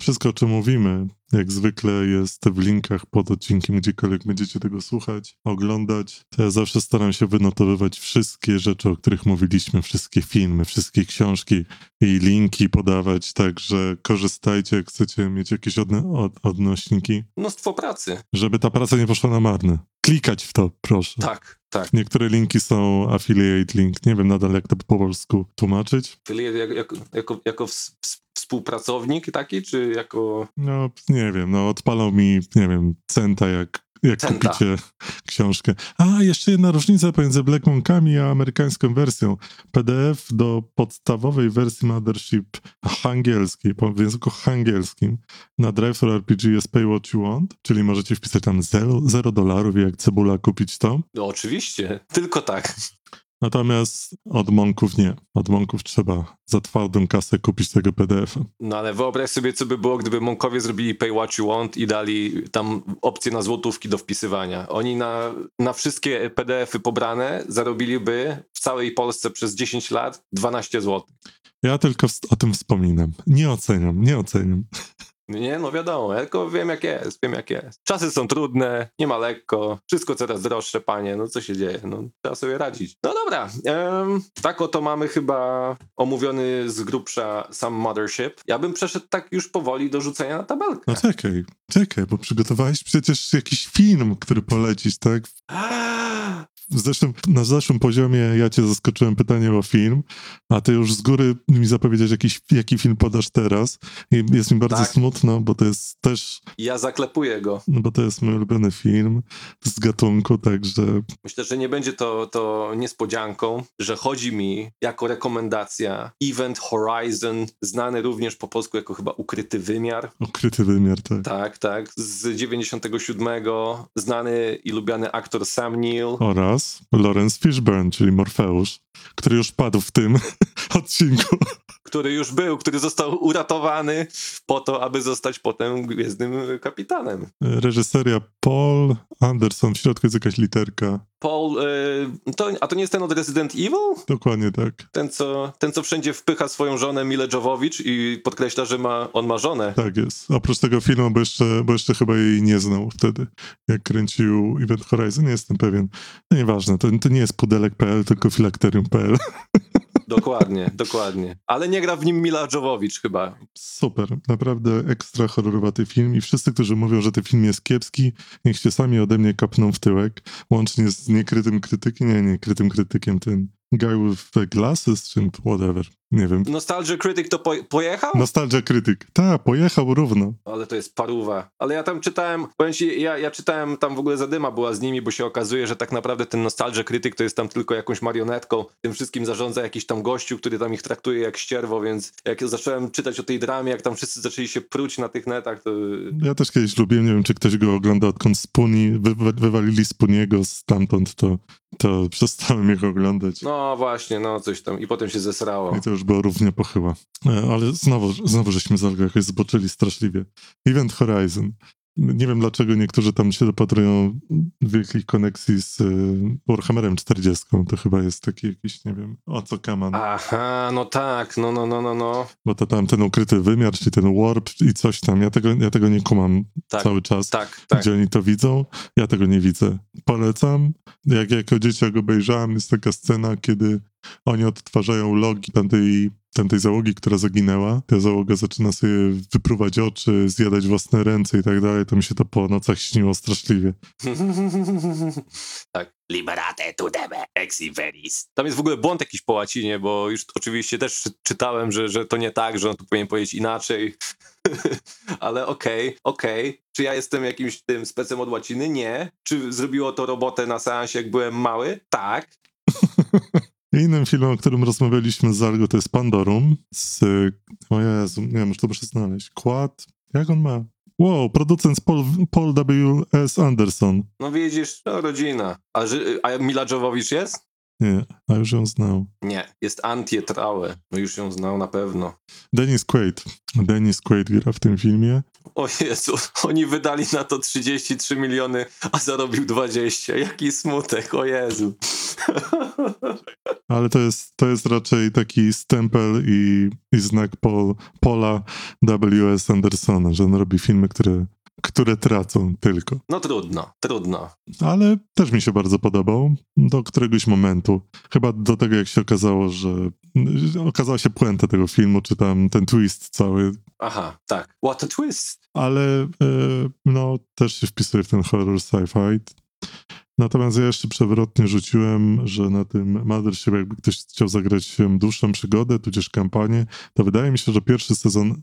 wszystko o czym mówimy, jak zwykle jest w linkach pod odcinkiem, gdziekolwiek będziecie tego słuchać, oglądać. To ja zawsze staram się wynotowywać wszystkie rzeczy, o których mówiliśmy, wszystkie filmy, wszystkie książki i linki podawać, także korzystajcie, jak chcecie mieć jakieś odno- od, odnośniki, Mnóstwo pracy. żeby ta praca nie poszła na marne. Klikać w to, proszę. Tak, tak. Niektóre linki są affiliate link, nie wiem nadal jak to po polsku tłumaczyć. Jak, jako, jako, jako współpracownik taki, czy jako... No, nie wiem, no odpalał mi, nie wiem, centa, jak, jak Centa. kupicie książkę. A, jeszcze jedna różnica pomiędzy Black Monkami a amerykańską wersją. PDF do podstawowej wersji Mothership angielskiej, po- w języku angielskim na Drive RPG jest Pay What You Want, czyli możecie wpisać tam 0 dolarów i jak cebula kupić to. No oczywiście, tylko tak. Natomiast od Monków nie. Od Monków trzeba za twardą kasę kupić tego PDF-a. No ale wyobraź sobie, co by było, gdyby Monkowie zrobili pay what you want i dali tam opcję na złotówki do wpisywania. Oni na, na wszystkie PDF-y pobrane zarobiliby w całej Polsce przez 10 lat 12 zł. Ja tylko o tym wspominam. Nie oceniam, nie oceniam. Nie, no wiadomo, ja tylko wiem jak jest, wiem jak jest. Czasy są trudne, nie ma lekko, wszystko coraz droższe, panie, no co się dzieje, no trzeba sobie radzić. No dobra, em, tak oto mamy chyba omówiony z grubsza sam Mothership. Ja bym przeszedł tak już powoli do rzucenia na tabelkę. No czekaj, czekaj, bo przygotowałeś przecież jakiś film, który polecić, tak? Zresztą na zeszłym poziomie ja cię zaskoczyłem pytaniem o film, a ty już z góry mi zapowiedziałeś jakiś, jaki film podasz teraz. I jest mi bardzo Tak. smutno, bo to jest też, Ja zaklepuję go. no bo to jest mój ulubiony film z gatunku, także Myślę, że nie będzie to, to niespodzianką, że chodzi mi jako rekomendacja Event Horizon, znany również po polsku jako chyba Ukryty Wymiar. ukryty wymiar, tak. Tak, tak. Z 97 znany i lubiany aktor Sam Neill. Oraz Lawrence Fishburne, czyli Morfeusz, który już padł w tym odcinku. który już był, który został uratowany po to, aby zostać potem Gwiezdnym Kapitanem. Reżyseria Paul Anderson, w środku jest jakaś literka. Paul, y, to, a to nie jest ten od Resident Evil? Dokładnie tak. Ten co, ten, co wszędzie wpycha swoją żonę Mile Jovovich i podkreśla, że ma, on ma żonę. Tak jest. Oprócz tego filmu, bo jeszcze, bo jeszcze chyba jej nie znał wtedy, jak kręcił Event Horizon, nie jestem pewien. No nieważne, to, to nie jest pudelek.pl, tylko filakterium.pl. Dokładnie, dokładnie. Ale nie gra w nim Mila Jovovich chyba. Super, naprawdę ekstra horrorowaty film i wszyscy, którzy mówią, że ten film jest kiepski, niech się sami ode mnie kapną w tyłek, łącznie z niekrytym krytykiem, nie, niekrytym krytykiem, ten guy with the glasses, czy whatever, nie wiem. Nostalgia Critic to po, pojechał? Nostalgia krytyk. Ta, pojechał równo. Ale to jest paruwa. Ale ja tam czytałem, powiem ci, ja, ja czytałem, tam w ogóle zadyma była z nimi, bo się okazuje, że tak naprawdę ten Nostalgia Critic to jest tam tylko jakąś marionetką. Tym wszystkim zarządza jakiś tam gościu, który tam ich traktuje jak ścierwo, więc jak zacząłem czytać o tej dramie, jak tam wszyscy zaczęli się pruć na tych netach, to Ja też kiedyś lubiłem, nie wiem, czy ktoś go ogląda, odkąd Spuni, wy, wywalili Spuniego stamtąd, to, to przestałem ich oglądać. no właśnie, no coś tam. I potem się zesrało. I to już było równie pochyła. E, Ale znowu, znowu żeśmy z Olgą jakoś zboczyli straszliwie. Event Horizon. Nie wiem, dlaczego niektórzy tam się dopatrują wielkich koneksji z y, Warhammerem 40. To chyba jest taki jakiś, nie wiem, o co kaman. Aha, no tak, no, no, no, no, no. Bo to tam ten ukryty wymiar, czy ten warp i coś tam. Ja tego, ja tego nie kumam Tak, cały czas. tak, tak. Gdzie oni to widzą? Ja tego nie widzę. Polecam. Jak jako dzieciak obejrzałem, jest taka scena, kiedy oni odtwarzają logi tamtej, tamtej załogi, która zaginęła. Ta załoga zaczyna sobie wypruwać oczy, zjadać własne ręce i tak dalej. To mi się to po nocach śniło straszliwie. tak. Liberate tu debe, exi veris. Tam jest w ogóle błąd jakiś po łacinie, bo już oczywiście też czy- czytałem, że, że to nie tak, że on tu powinien powiedzieć inaczej. Ale okej, okej. Czy ja jestem jakimś tym specem od łaciny? Nie. Czy zrobiło to robotę na seansie, jak byłem mały? Tak. Innym filmem, o którym rozmawialiśmy z Algo, to jest Pandorum z... O Jezu, nie wiem, już to muszę znaleźć. Kład? Jak on ma? Wow, producent Paul, Paul W. S. Anderson. No widzisz, no rodzina. A, ży- a Mila Jovovich jest? Nie, a już ją znał. Nie, jest Antje Traue. No już ją znał na pewno. Dennis Quaid. Dennis Quaid gra w tym filmie. O Jezu, oni wydali na to 33 miliony, a zarobił 20. Jaki smutek, o Jezu. Ale to jest, to jest raczej taki stempel i, i znak Paul, Paula W.S. Andersona, że on robi filmy, które, które tracą tylko. No trudno, trudno. Ale też mi się bardzo podobał do któregoś momentu. Chyba do tego, jak się okazało, że okazała się puenta tego filmu, czy tam ten twist cały. Aha, tak. What a twist. Ale e, no, też się wpisuje w ten horror sci-fi. Natomiast ja jeszcze przewrotnie rzuciłem, że na tym Mothership, jakby ktoś chciał zagrać dłuższą przygodę, tudzież kampanię, to wydaje mi się, że pierwszy sezon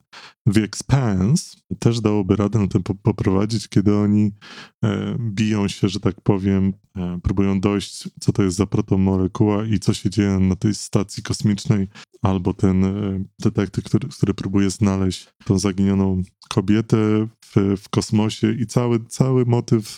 The Expanse też dałoby radę na tym poprowadzić, kiedy oni e, biją się, że tak powiem, e, próbują dojść, co to jest za protomolekuła i co się dzieje na tej stacji kosmicznej, albo ten e, detektyw, który, który próbuje znaleźć tą zaginioną kobietę w, w kosmosie i cały, cały motyw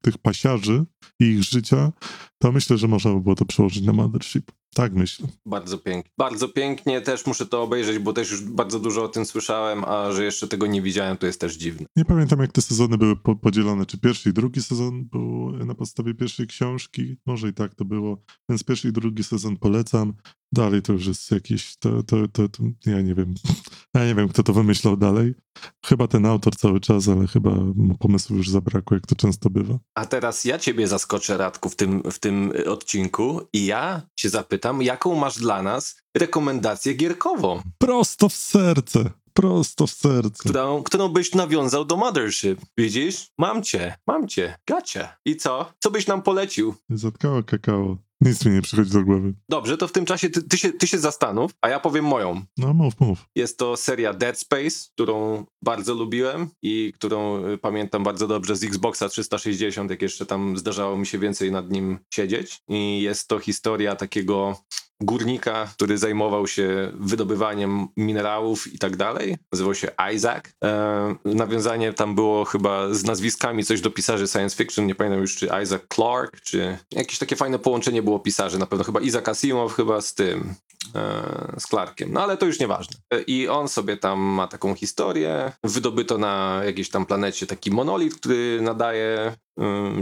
tych pasiarzy i ich życia, to myślę, że można by było to przełożyć na Mothership. Tak myślę. Bardzo pięknie. Bardzo pięknie, też muszę to obejrzeć, bo też już bardzo dużo o tym słyszałem, a że jeszcze tego nie widziałem, to jest też dziwne. Nie pamiętam, jak te sezony były po podzielone. Czy pierwszy i drugi sezon był na podstawie pierwszej książki? Może i tak to było. Więc pierwszy i drugi sezon polecam. Dalej to już jest jakieś, to, to, to, to, ja nie wiem, ja nie wiem, kto to wymyślał dalej. Chyba ten autor cały czas, ale chyba pomysłu już zabrakło, jak to często bywa. A teraz ja ciebie zaskoczę, Radku, w tym, w tym odcinku i ja cię zapytam, jaką masz dla nas rekomendację gierkową? Prosto w serce prosto w serce. Którą, którą byś nawiązał do Mothership. Widzisz? Mam cię, mam cię, gacie. I co? Co byś nam polecił? Zatkało kakao. Nic mi nie przychodzi do głowy. Dobrze, to w tym czasie ty, ty, się, ty się zastanów, a ja powiem moją. No mów, mów. Jest to seria Dead Space, którą bardzo lubiłem i którą y, pamiętam bardzo dobrze z Xboxa 360, jak jeszcze tam zdarzało mi się więcej nad nim siedzieć. I jest to historia takiego górnika, który zajmował się wydobywaniem minerałów i tak dalej. Nazywał się Isaac. E, nawiązanie tam było chyba z nazwiskami coś do pisarzy science fiction, nie pamiętam już czy Isaac Clarke, czy jakieś takie fajne połączenie było pisarzy, na pewno chyba Isaac Asimov chyba z tym, e, z Clarkiem, no ale to już nieważne. E, I on sobie tam ma taką historię, wydobyto na jakiejś tam planecie taki monolit, który nadaje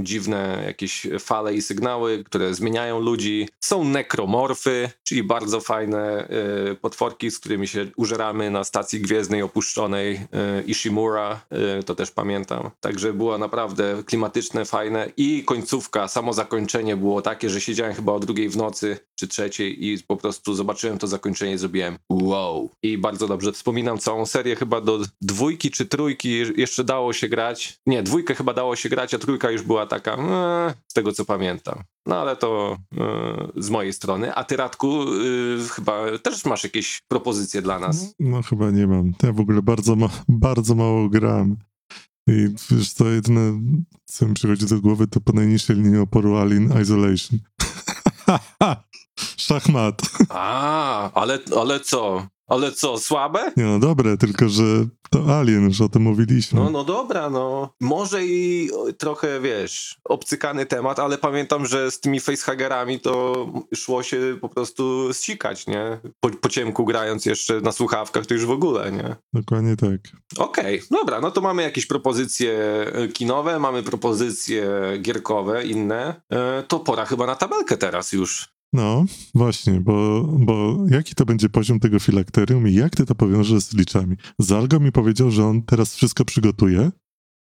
dziwne jakieś fale i sygnały, które zmieniają ludzi. Są nekromorfy, czyli bardzo fajne y, potworki, z którymi się użeramy na stacji gwiezdnej opuszczonej y, Ishimura, y, to też pamiętam. Także było naprawdę klimatyczne, fajne i końcówka, samo zakończenie było takie, że siedziałem chyba o drugiej w nocy czy trzeciej i po prostu zobaczyłem to zakończenie i zrobiłem wow. I bardzo dobrze wspominam całą serię, chyba do dwójki czy trójki jeszcze dało się grać. Nie, dwójkę chyba dało się grać, a trójka już była taka, ee, z tego co pamiętam. No ale to yy, z mojej strony. A ty, Radku, yy, chyba też masz jakieś propozycje dla nas? No, no chyba nie mam. Ja w ogóle bardzo, ma bardzo mało gram. I wiesz co, jedyne co mi przychodzi do głowy to po najniższej linii oporu Alien Isolation. Szachmat. A, ale, ale co? Ale co, słabe? Nie no, dobre, tylko że to Alien, już o tym mówiliśmy. No, no dobra, no. Może i trochę, wiesz, obcykany temat, ale pamiętam, że z tymi facehagerami to szło się po prostu zsikać, nie? Po, po ciemku grając jeszcze na słuchawkach, to już w ogóle, nie? Dokładnie tak. Okej, okay, dobra, no to mamy jakieś propozycje e, kinowe, mamy propozycje gierkowe, inne. E, to pora chyba na tabelkę teraz już. No, właśnie, bo, bo jaki to będzie poziom tego filakterium i jak ty to powiążesz z liczami? Zalgo mi powiedział, że on teraz wszystko przygotuje.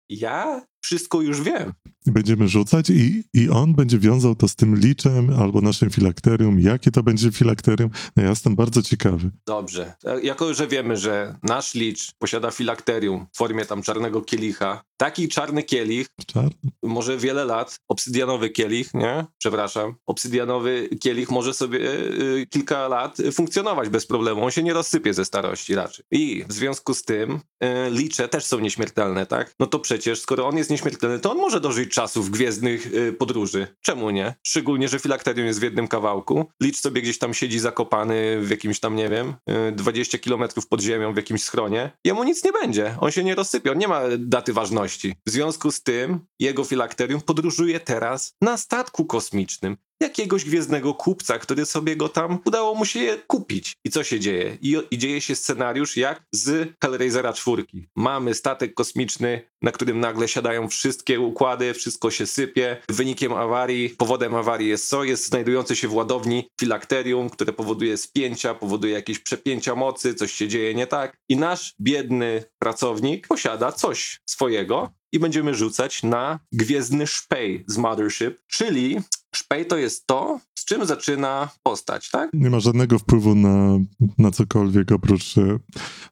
Ja wszystko już wiem. Będziemy rzucać i, i on będzie wiązał to z tym liczem albo naszym filakterium. Jakie to będzie filakterium? No ja jestem bardzo ciekawy. Dobrze. Jako, że wiemy, że nasz licz posiada filakterium w formie tam czarnego kielicha, taki czarny kielich, Czarny? może wiele lat, obsydianowy kielich, nie? Przepraszam. Obsydianowy kielich może sobie y, kilka lat funkcjonować bez problemu. On się nie rozsypie ze starości raczej. I w związku z tym y, licze też są nieśmiertelne, tak? No to przecież, skoro on jest nieśmiertelny, to on może dożyć czasów gwiezdnych y, podróży. Czemu nie? Szczególnie, że filakterium jest w jednym kawałku. Licz sobie gdzieś tam siedzi zakopany w jakimś tam, nie wiem, y, 20 kilometrów pod ziemią w jakimś schronie. Jemu nic nie będzie. On się nie rozsypie. On nie ma daty ważności. W związku z tym jego filakterium podróżuje teraz na statku kosmicznym jakiegoś gwiezdnego kupca, który sobie go tam udało mu się je kupić. I co się dzieje? I, i dzieje się scenariusz jak z Hellraisera 4. Mamy statek kosmiczny, na którym nagle siadają wszystkie układy, wszystko się sypie. Wynikiem awarii, powodem awarii jest co? Jest znajdujące się w ładowni filakterium, które powoduje spięcia, powoduje jakieś przepięcia mocy, coś się dzieje nie tak. I nasz biedny pracownik posiada coś swojego, i będziemy rzucać na gwiezdny szpej z Mothership, czyli szpej to jest to, z czym zaczyna postać, tak? Nie ma żadnego wpływu na, na cokolwiek oprócz, e,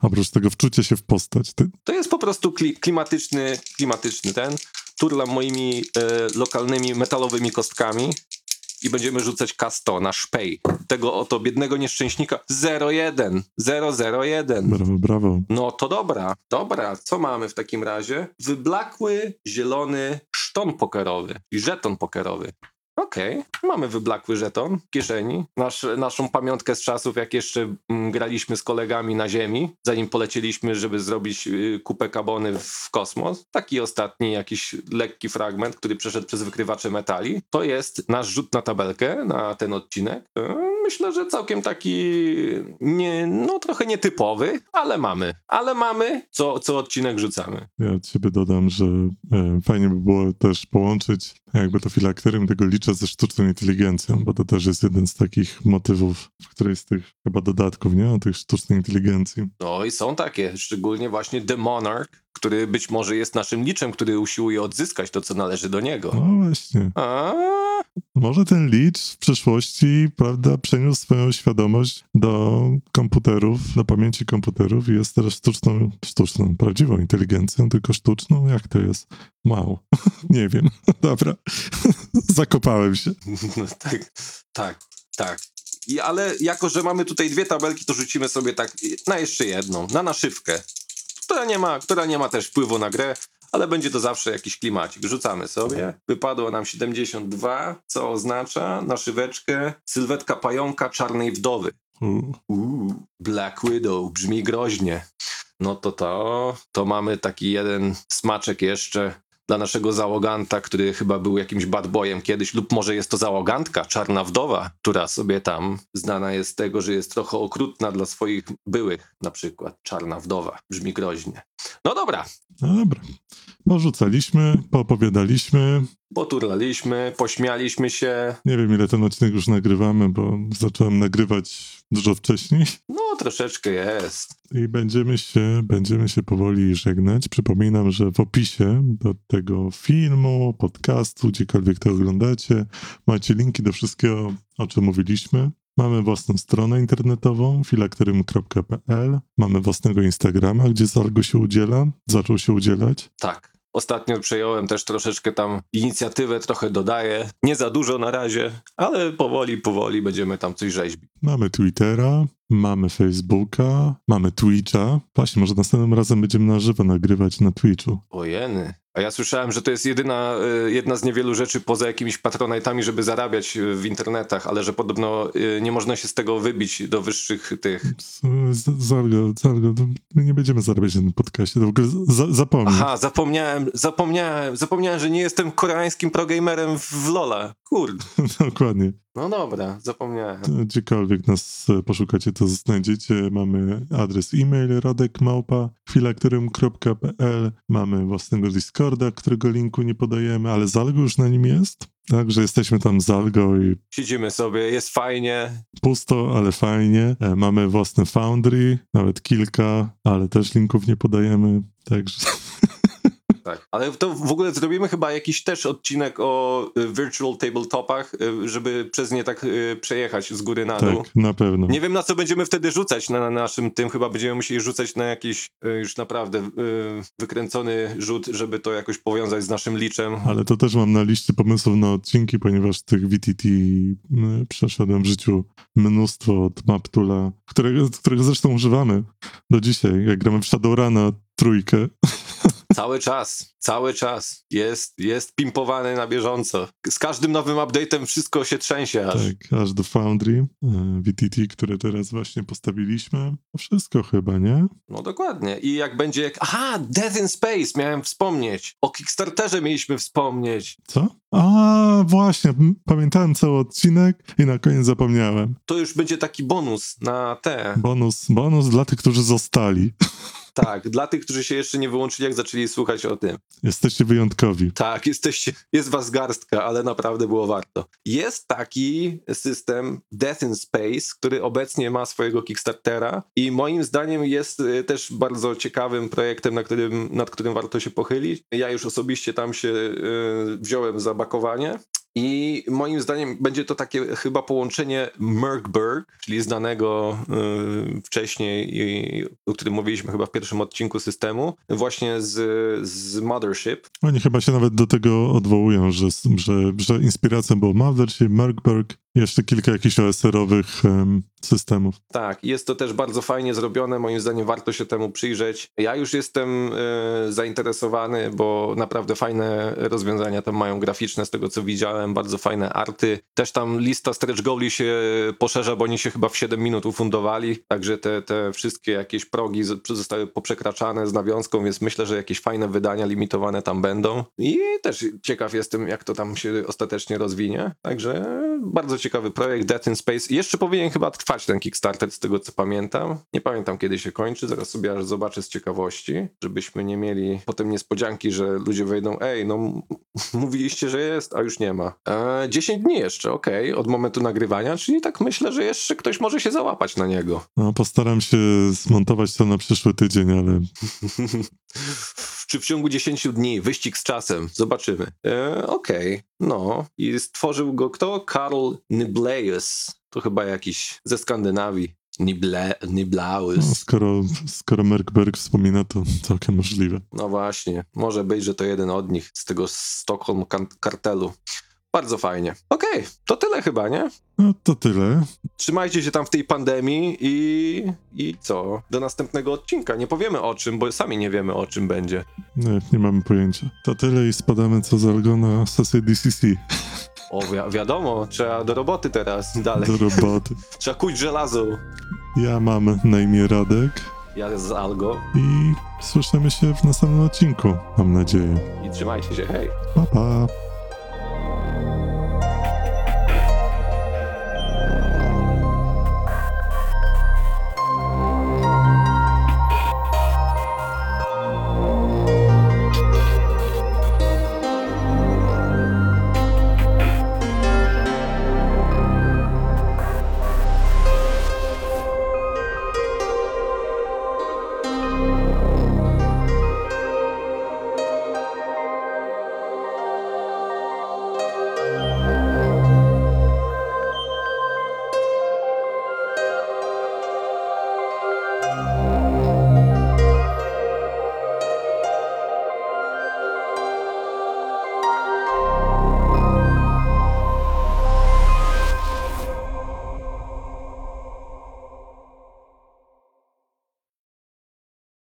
oprócz tego wczucia się w postać. Ty, To jest po prostu kli klimatyczny, klimatyczny ten. Turlam moimi e, lokalnymi metalowymi kostkami i będziemy rzucać K100 na szpej. Tego oto biednego nieszczęśnika 01, 001. brawo, brawo. No to dobra, dobra. Co mamy w takim razie? Wyblakły, zielony szton pokerowy i żeton pokerowy. Okej, mamy wyblakły żeton w kieszeni. Nasz, naszą pamiątkę z czasów, jak jeszcze mm, graliśmy z kolegami na Ziemi, zanim polecieliśmy, żeby zrobić y, kupę kabony w kosmos. Taki ostatni jakiś lekki fragment, który przeszedł przez wykrywacze metali. To jest nasz rzut na tabelkę, na ten odcinek. Myślę, że całkiem taki, nie, no trochę nietypowy, ale mamy. Ale mamy, co, co odcinek rzucamy. Ja od siebie dodam, że e, fajnie by było też połączyć jakby to filakterium tego liczę ze sztuczną inteligencją, bo to też jest jeden z takich motywów w którejś z tych chyba dodatków, nie? O tych sztucznej inteligencji. No i są takie, szczególnie właśnie The Monarch, który być może jest naszym liczem, który usiłuje odzyskać to, co należy do niego. No właśnie. A, Może ten licz w przyszłości, prawda, przeniósł swoją świadomość do komputerów, do pamięci komputerów i jest teraz sztuczną, sztuczną, prawdziwą inteligencją, tylko sztuczną? Jak to jest? Wow. Nie wiem. Dobra. Zakopałem się. no tak, tak, tak. I, ale jako, że mamy tutaj dwie tabelki, to rzucimy sobie tak na jeszcze jedną, na naszywkę, która nie ma, która nie ma też wpływu na grę, ale będzie to zawsze jakiś klimacik. Rzucamy sobie. Wypadło nam 72, co oznacza naszyweczkę sylwetka pająka czarnej wdowy. U, Uuu, Black Widow, brzmi groźnie. No to to, to mamy taki jeden smaczek jeszcze dla naszego załoganta, który chyba był jakimś bad boyem kiedyś, lub może jest to załogantka, czarna wdowa, która sobie tam znana jest z tego, że jest trochę okrutna dla swoich byłych, na przykład czarna wdowa. Brzmi groźnie. No dobra, No dobra. Porzucaliśmy, poopowiadaliśmy. poturlaliśmy, pośmialiśmy się, Nie wiem, ile ten odcinek już nagrywamy, bo zacząłem nagrywać dużo wcześniej. no troszeczkę jest. I będziemy się, będziemy się powoli żegnać. Przypominam, że w opisie do tego filmu, podcastu, gdziekolwiek to oglądacie, macie linki do wszystkiego, o czym mówiliśmy. Mamy własną stronę internetową filakterium.pl, mamy własnego Instagrama, gdzie Zalgo się udziela, zaczął się udzielać. Tak. Ostatnio przejąłem też troszeczkę tam inicjatywę, trochę dodaję. Nie za dużo na razie, ale powoli, powoli będziemy tam coś rzeźbić. Mamy Twittera, mamy Facebooka, mamy Twitcha. Właśnie, może następnym razem będziemy na żywo nagrywać na Twitchu. Ojeny. A ja słyszałem, że to jest jedyna, y, jedna z niewielu rzeczy poza jakimiś patronajtami, żeby zarabiać y, w internetach, ale że podobno y, nie można się z tego wybić do wyższych tych. Z- Zalgo, Zalgo, to my nie będziemy zarabiać na tym podcaście, to w ogóle za, zapomnij. Aha, zapomniałem, zapomniałem, zapomniałem, że nie jestem koreańskim progamerem w Lola. Kurde. Dokładnie. No dobra, zapomniałem. Gdziekolwiek nas e, poszukacie, to znajdziecie. Mamy adres e-mail radekmałpa filakterium.pl Mamy własnego Discorda, którego linku nie podajemy, ale Zalgo już na nim jest. Także jesteśmy tam z Zalgo i Siedzimy sobie, jest fajnie. pusto, ale fajnie. E, Mamy własne Foundry, nawet kilka, ale też linków nie podajemy. Także Tak. Ale to w ogóle zrobimy chyba jakiś też odcinek o y, virtual tabletopach, y, żeby przez nie tak y, przejechać z góry na dół. tak, na pewno. Nie wiem na co będziemy wtedy rzucać na, na naszym tym, chyba będziemy musieli rzucać na jakiś już naprawdę wykręcony rzut, żeby to jakoś powiązać z naszym liczem. Ale to też mam na liście pomysłów na odcinki, ponieważ tych VTT przeszedłem w życiu mnóstwo od Maptula, którego, którego zresztą używamy do dzisiaj, jak gramy w Shadowruna trójkę. Cały czas, cały czas jest, jest pimpowany na bieżąco. Z każdym nowym update'em wszystko się trzęsie aż. Tak, aż do Foundry, e, VTT, które teraz właśnie postawiliśmy. To wszystko chyba, nie? No dokładnie. I jak będzie jak. Aha, Death in Space miałem wspomnieć. O Kickstarterze mieliśmy wspomnieć. Co? A, właśnie, pamiętałem cały odcinek i na koniec zapomniałem. To już będzie taki bonus na te. Bonus, bonus dla tych, którzy zostali. Tak, dla tych, którzy się jeszcze nie wyłączyli, jak zaczęli słuchać o tym. Jesteście wyjątkowi. Tak, jesteście, jest was garstka, ale naprawdę było warto. Jest taki system Death in Space, który obecnie ma swojego Kickstartera i moim zdaniem jest y, też bardzo ciekawym projektem, na którym, nad którym warto się pochylić. Ja już osobiście tam się y, wziąłem za bakowanie. I moim zdaniem będzie to takie chyba połączenie Merkberg, czyli znanego y, wcześniej, i, o którym mówiliśmy chyba w pierwszym odcinku systemu, właśnie z, z Mothership, Oni chyba się nawet do tego odwołują, że, że, że inspiracją był Mothership, Merkberg jeszcze kilka jakichś OSR-owych em, systemów. Tak, jest to też bardzo fajnie zrobione. Moim zdaniem warto się temu przyjrzeć. Ja już jestem e, zainteresowany, bo naprawdę fajne rozwiązania tam mają graficzne, z tego co widziałem, bardzo fajne arty. Też tam lista stretch goali się poszerza, bo oni się chyba w 7 minut ufundowali, także te, te wszystkie jakieś progi zostały poprzekraczane z nawiązką, więc myślę, że jakieś fajne wydania limitowane tam będą. I też ciekaw jestem, jak to tam się ostatecznie rozwinie. Także bardzo ciekawy projekt, Death in Space. Jeszcze powinien chyba trwać ten Kickstarter, z tego co pamiętam. Nie pamiętam, kiedy się kończy, zaraz sobie aż zobaczę z ciekawości, żebyśmy nie mieli potem niespodzianki, że ludzie wejdą, ej, no mówiliście, że jest, a już nie ma. E, 10 dni jeszcze, okej, od momentu nagrywania, czyli tak myślę, że jeszcze ktoś może się załapać na niego. No, postaram się zmontować to na przyszły tydzień, ale Czy w ciągu 10 dni, wyścig z czasem, zobaczymy. E, Okej, no i stworzył go kto? Karl Niblaeus. To chyba jakiś ze Skandynawii. Nible, no, Niblaeus. skoro, skoro Merkberg wspomina, to całkiem możliwe. No właśnie, może być, że to jeden od nich z tego Stockholm kartelu. Bardzo fajnie. Okej, to tyle chyba, nie? No to tyle. Trzymajcie się tam w tej pandemii i, i co? Do następnego odcinka. Nie powiemy o czym, bo sami nie wiemy o czym będzie. Nie, nie mamy pojęcia. To tyle i spadamy co za algo na sesję DCC. O, wi- wiadomo, trzeba do roboty teraz dalej. Do roboty. Trzeba kuć żelazo. Ja mam na imię Radek Ja z Algo i słyszymy się w następnym odcinku, mam nadzieję. i trzymajcie się, hej. Pa, pa.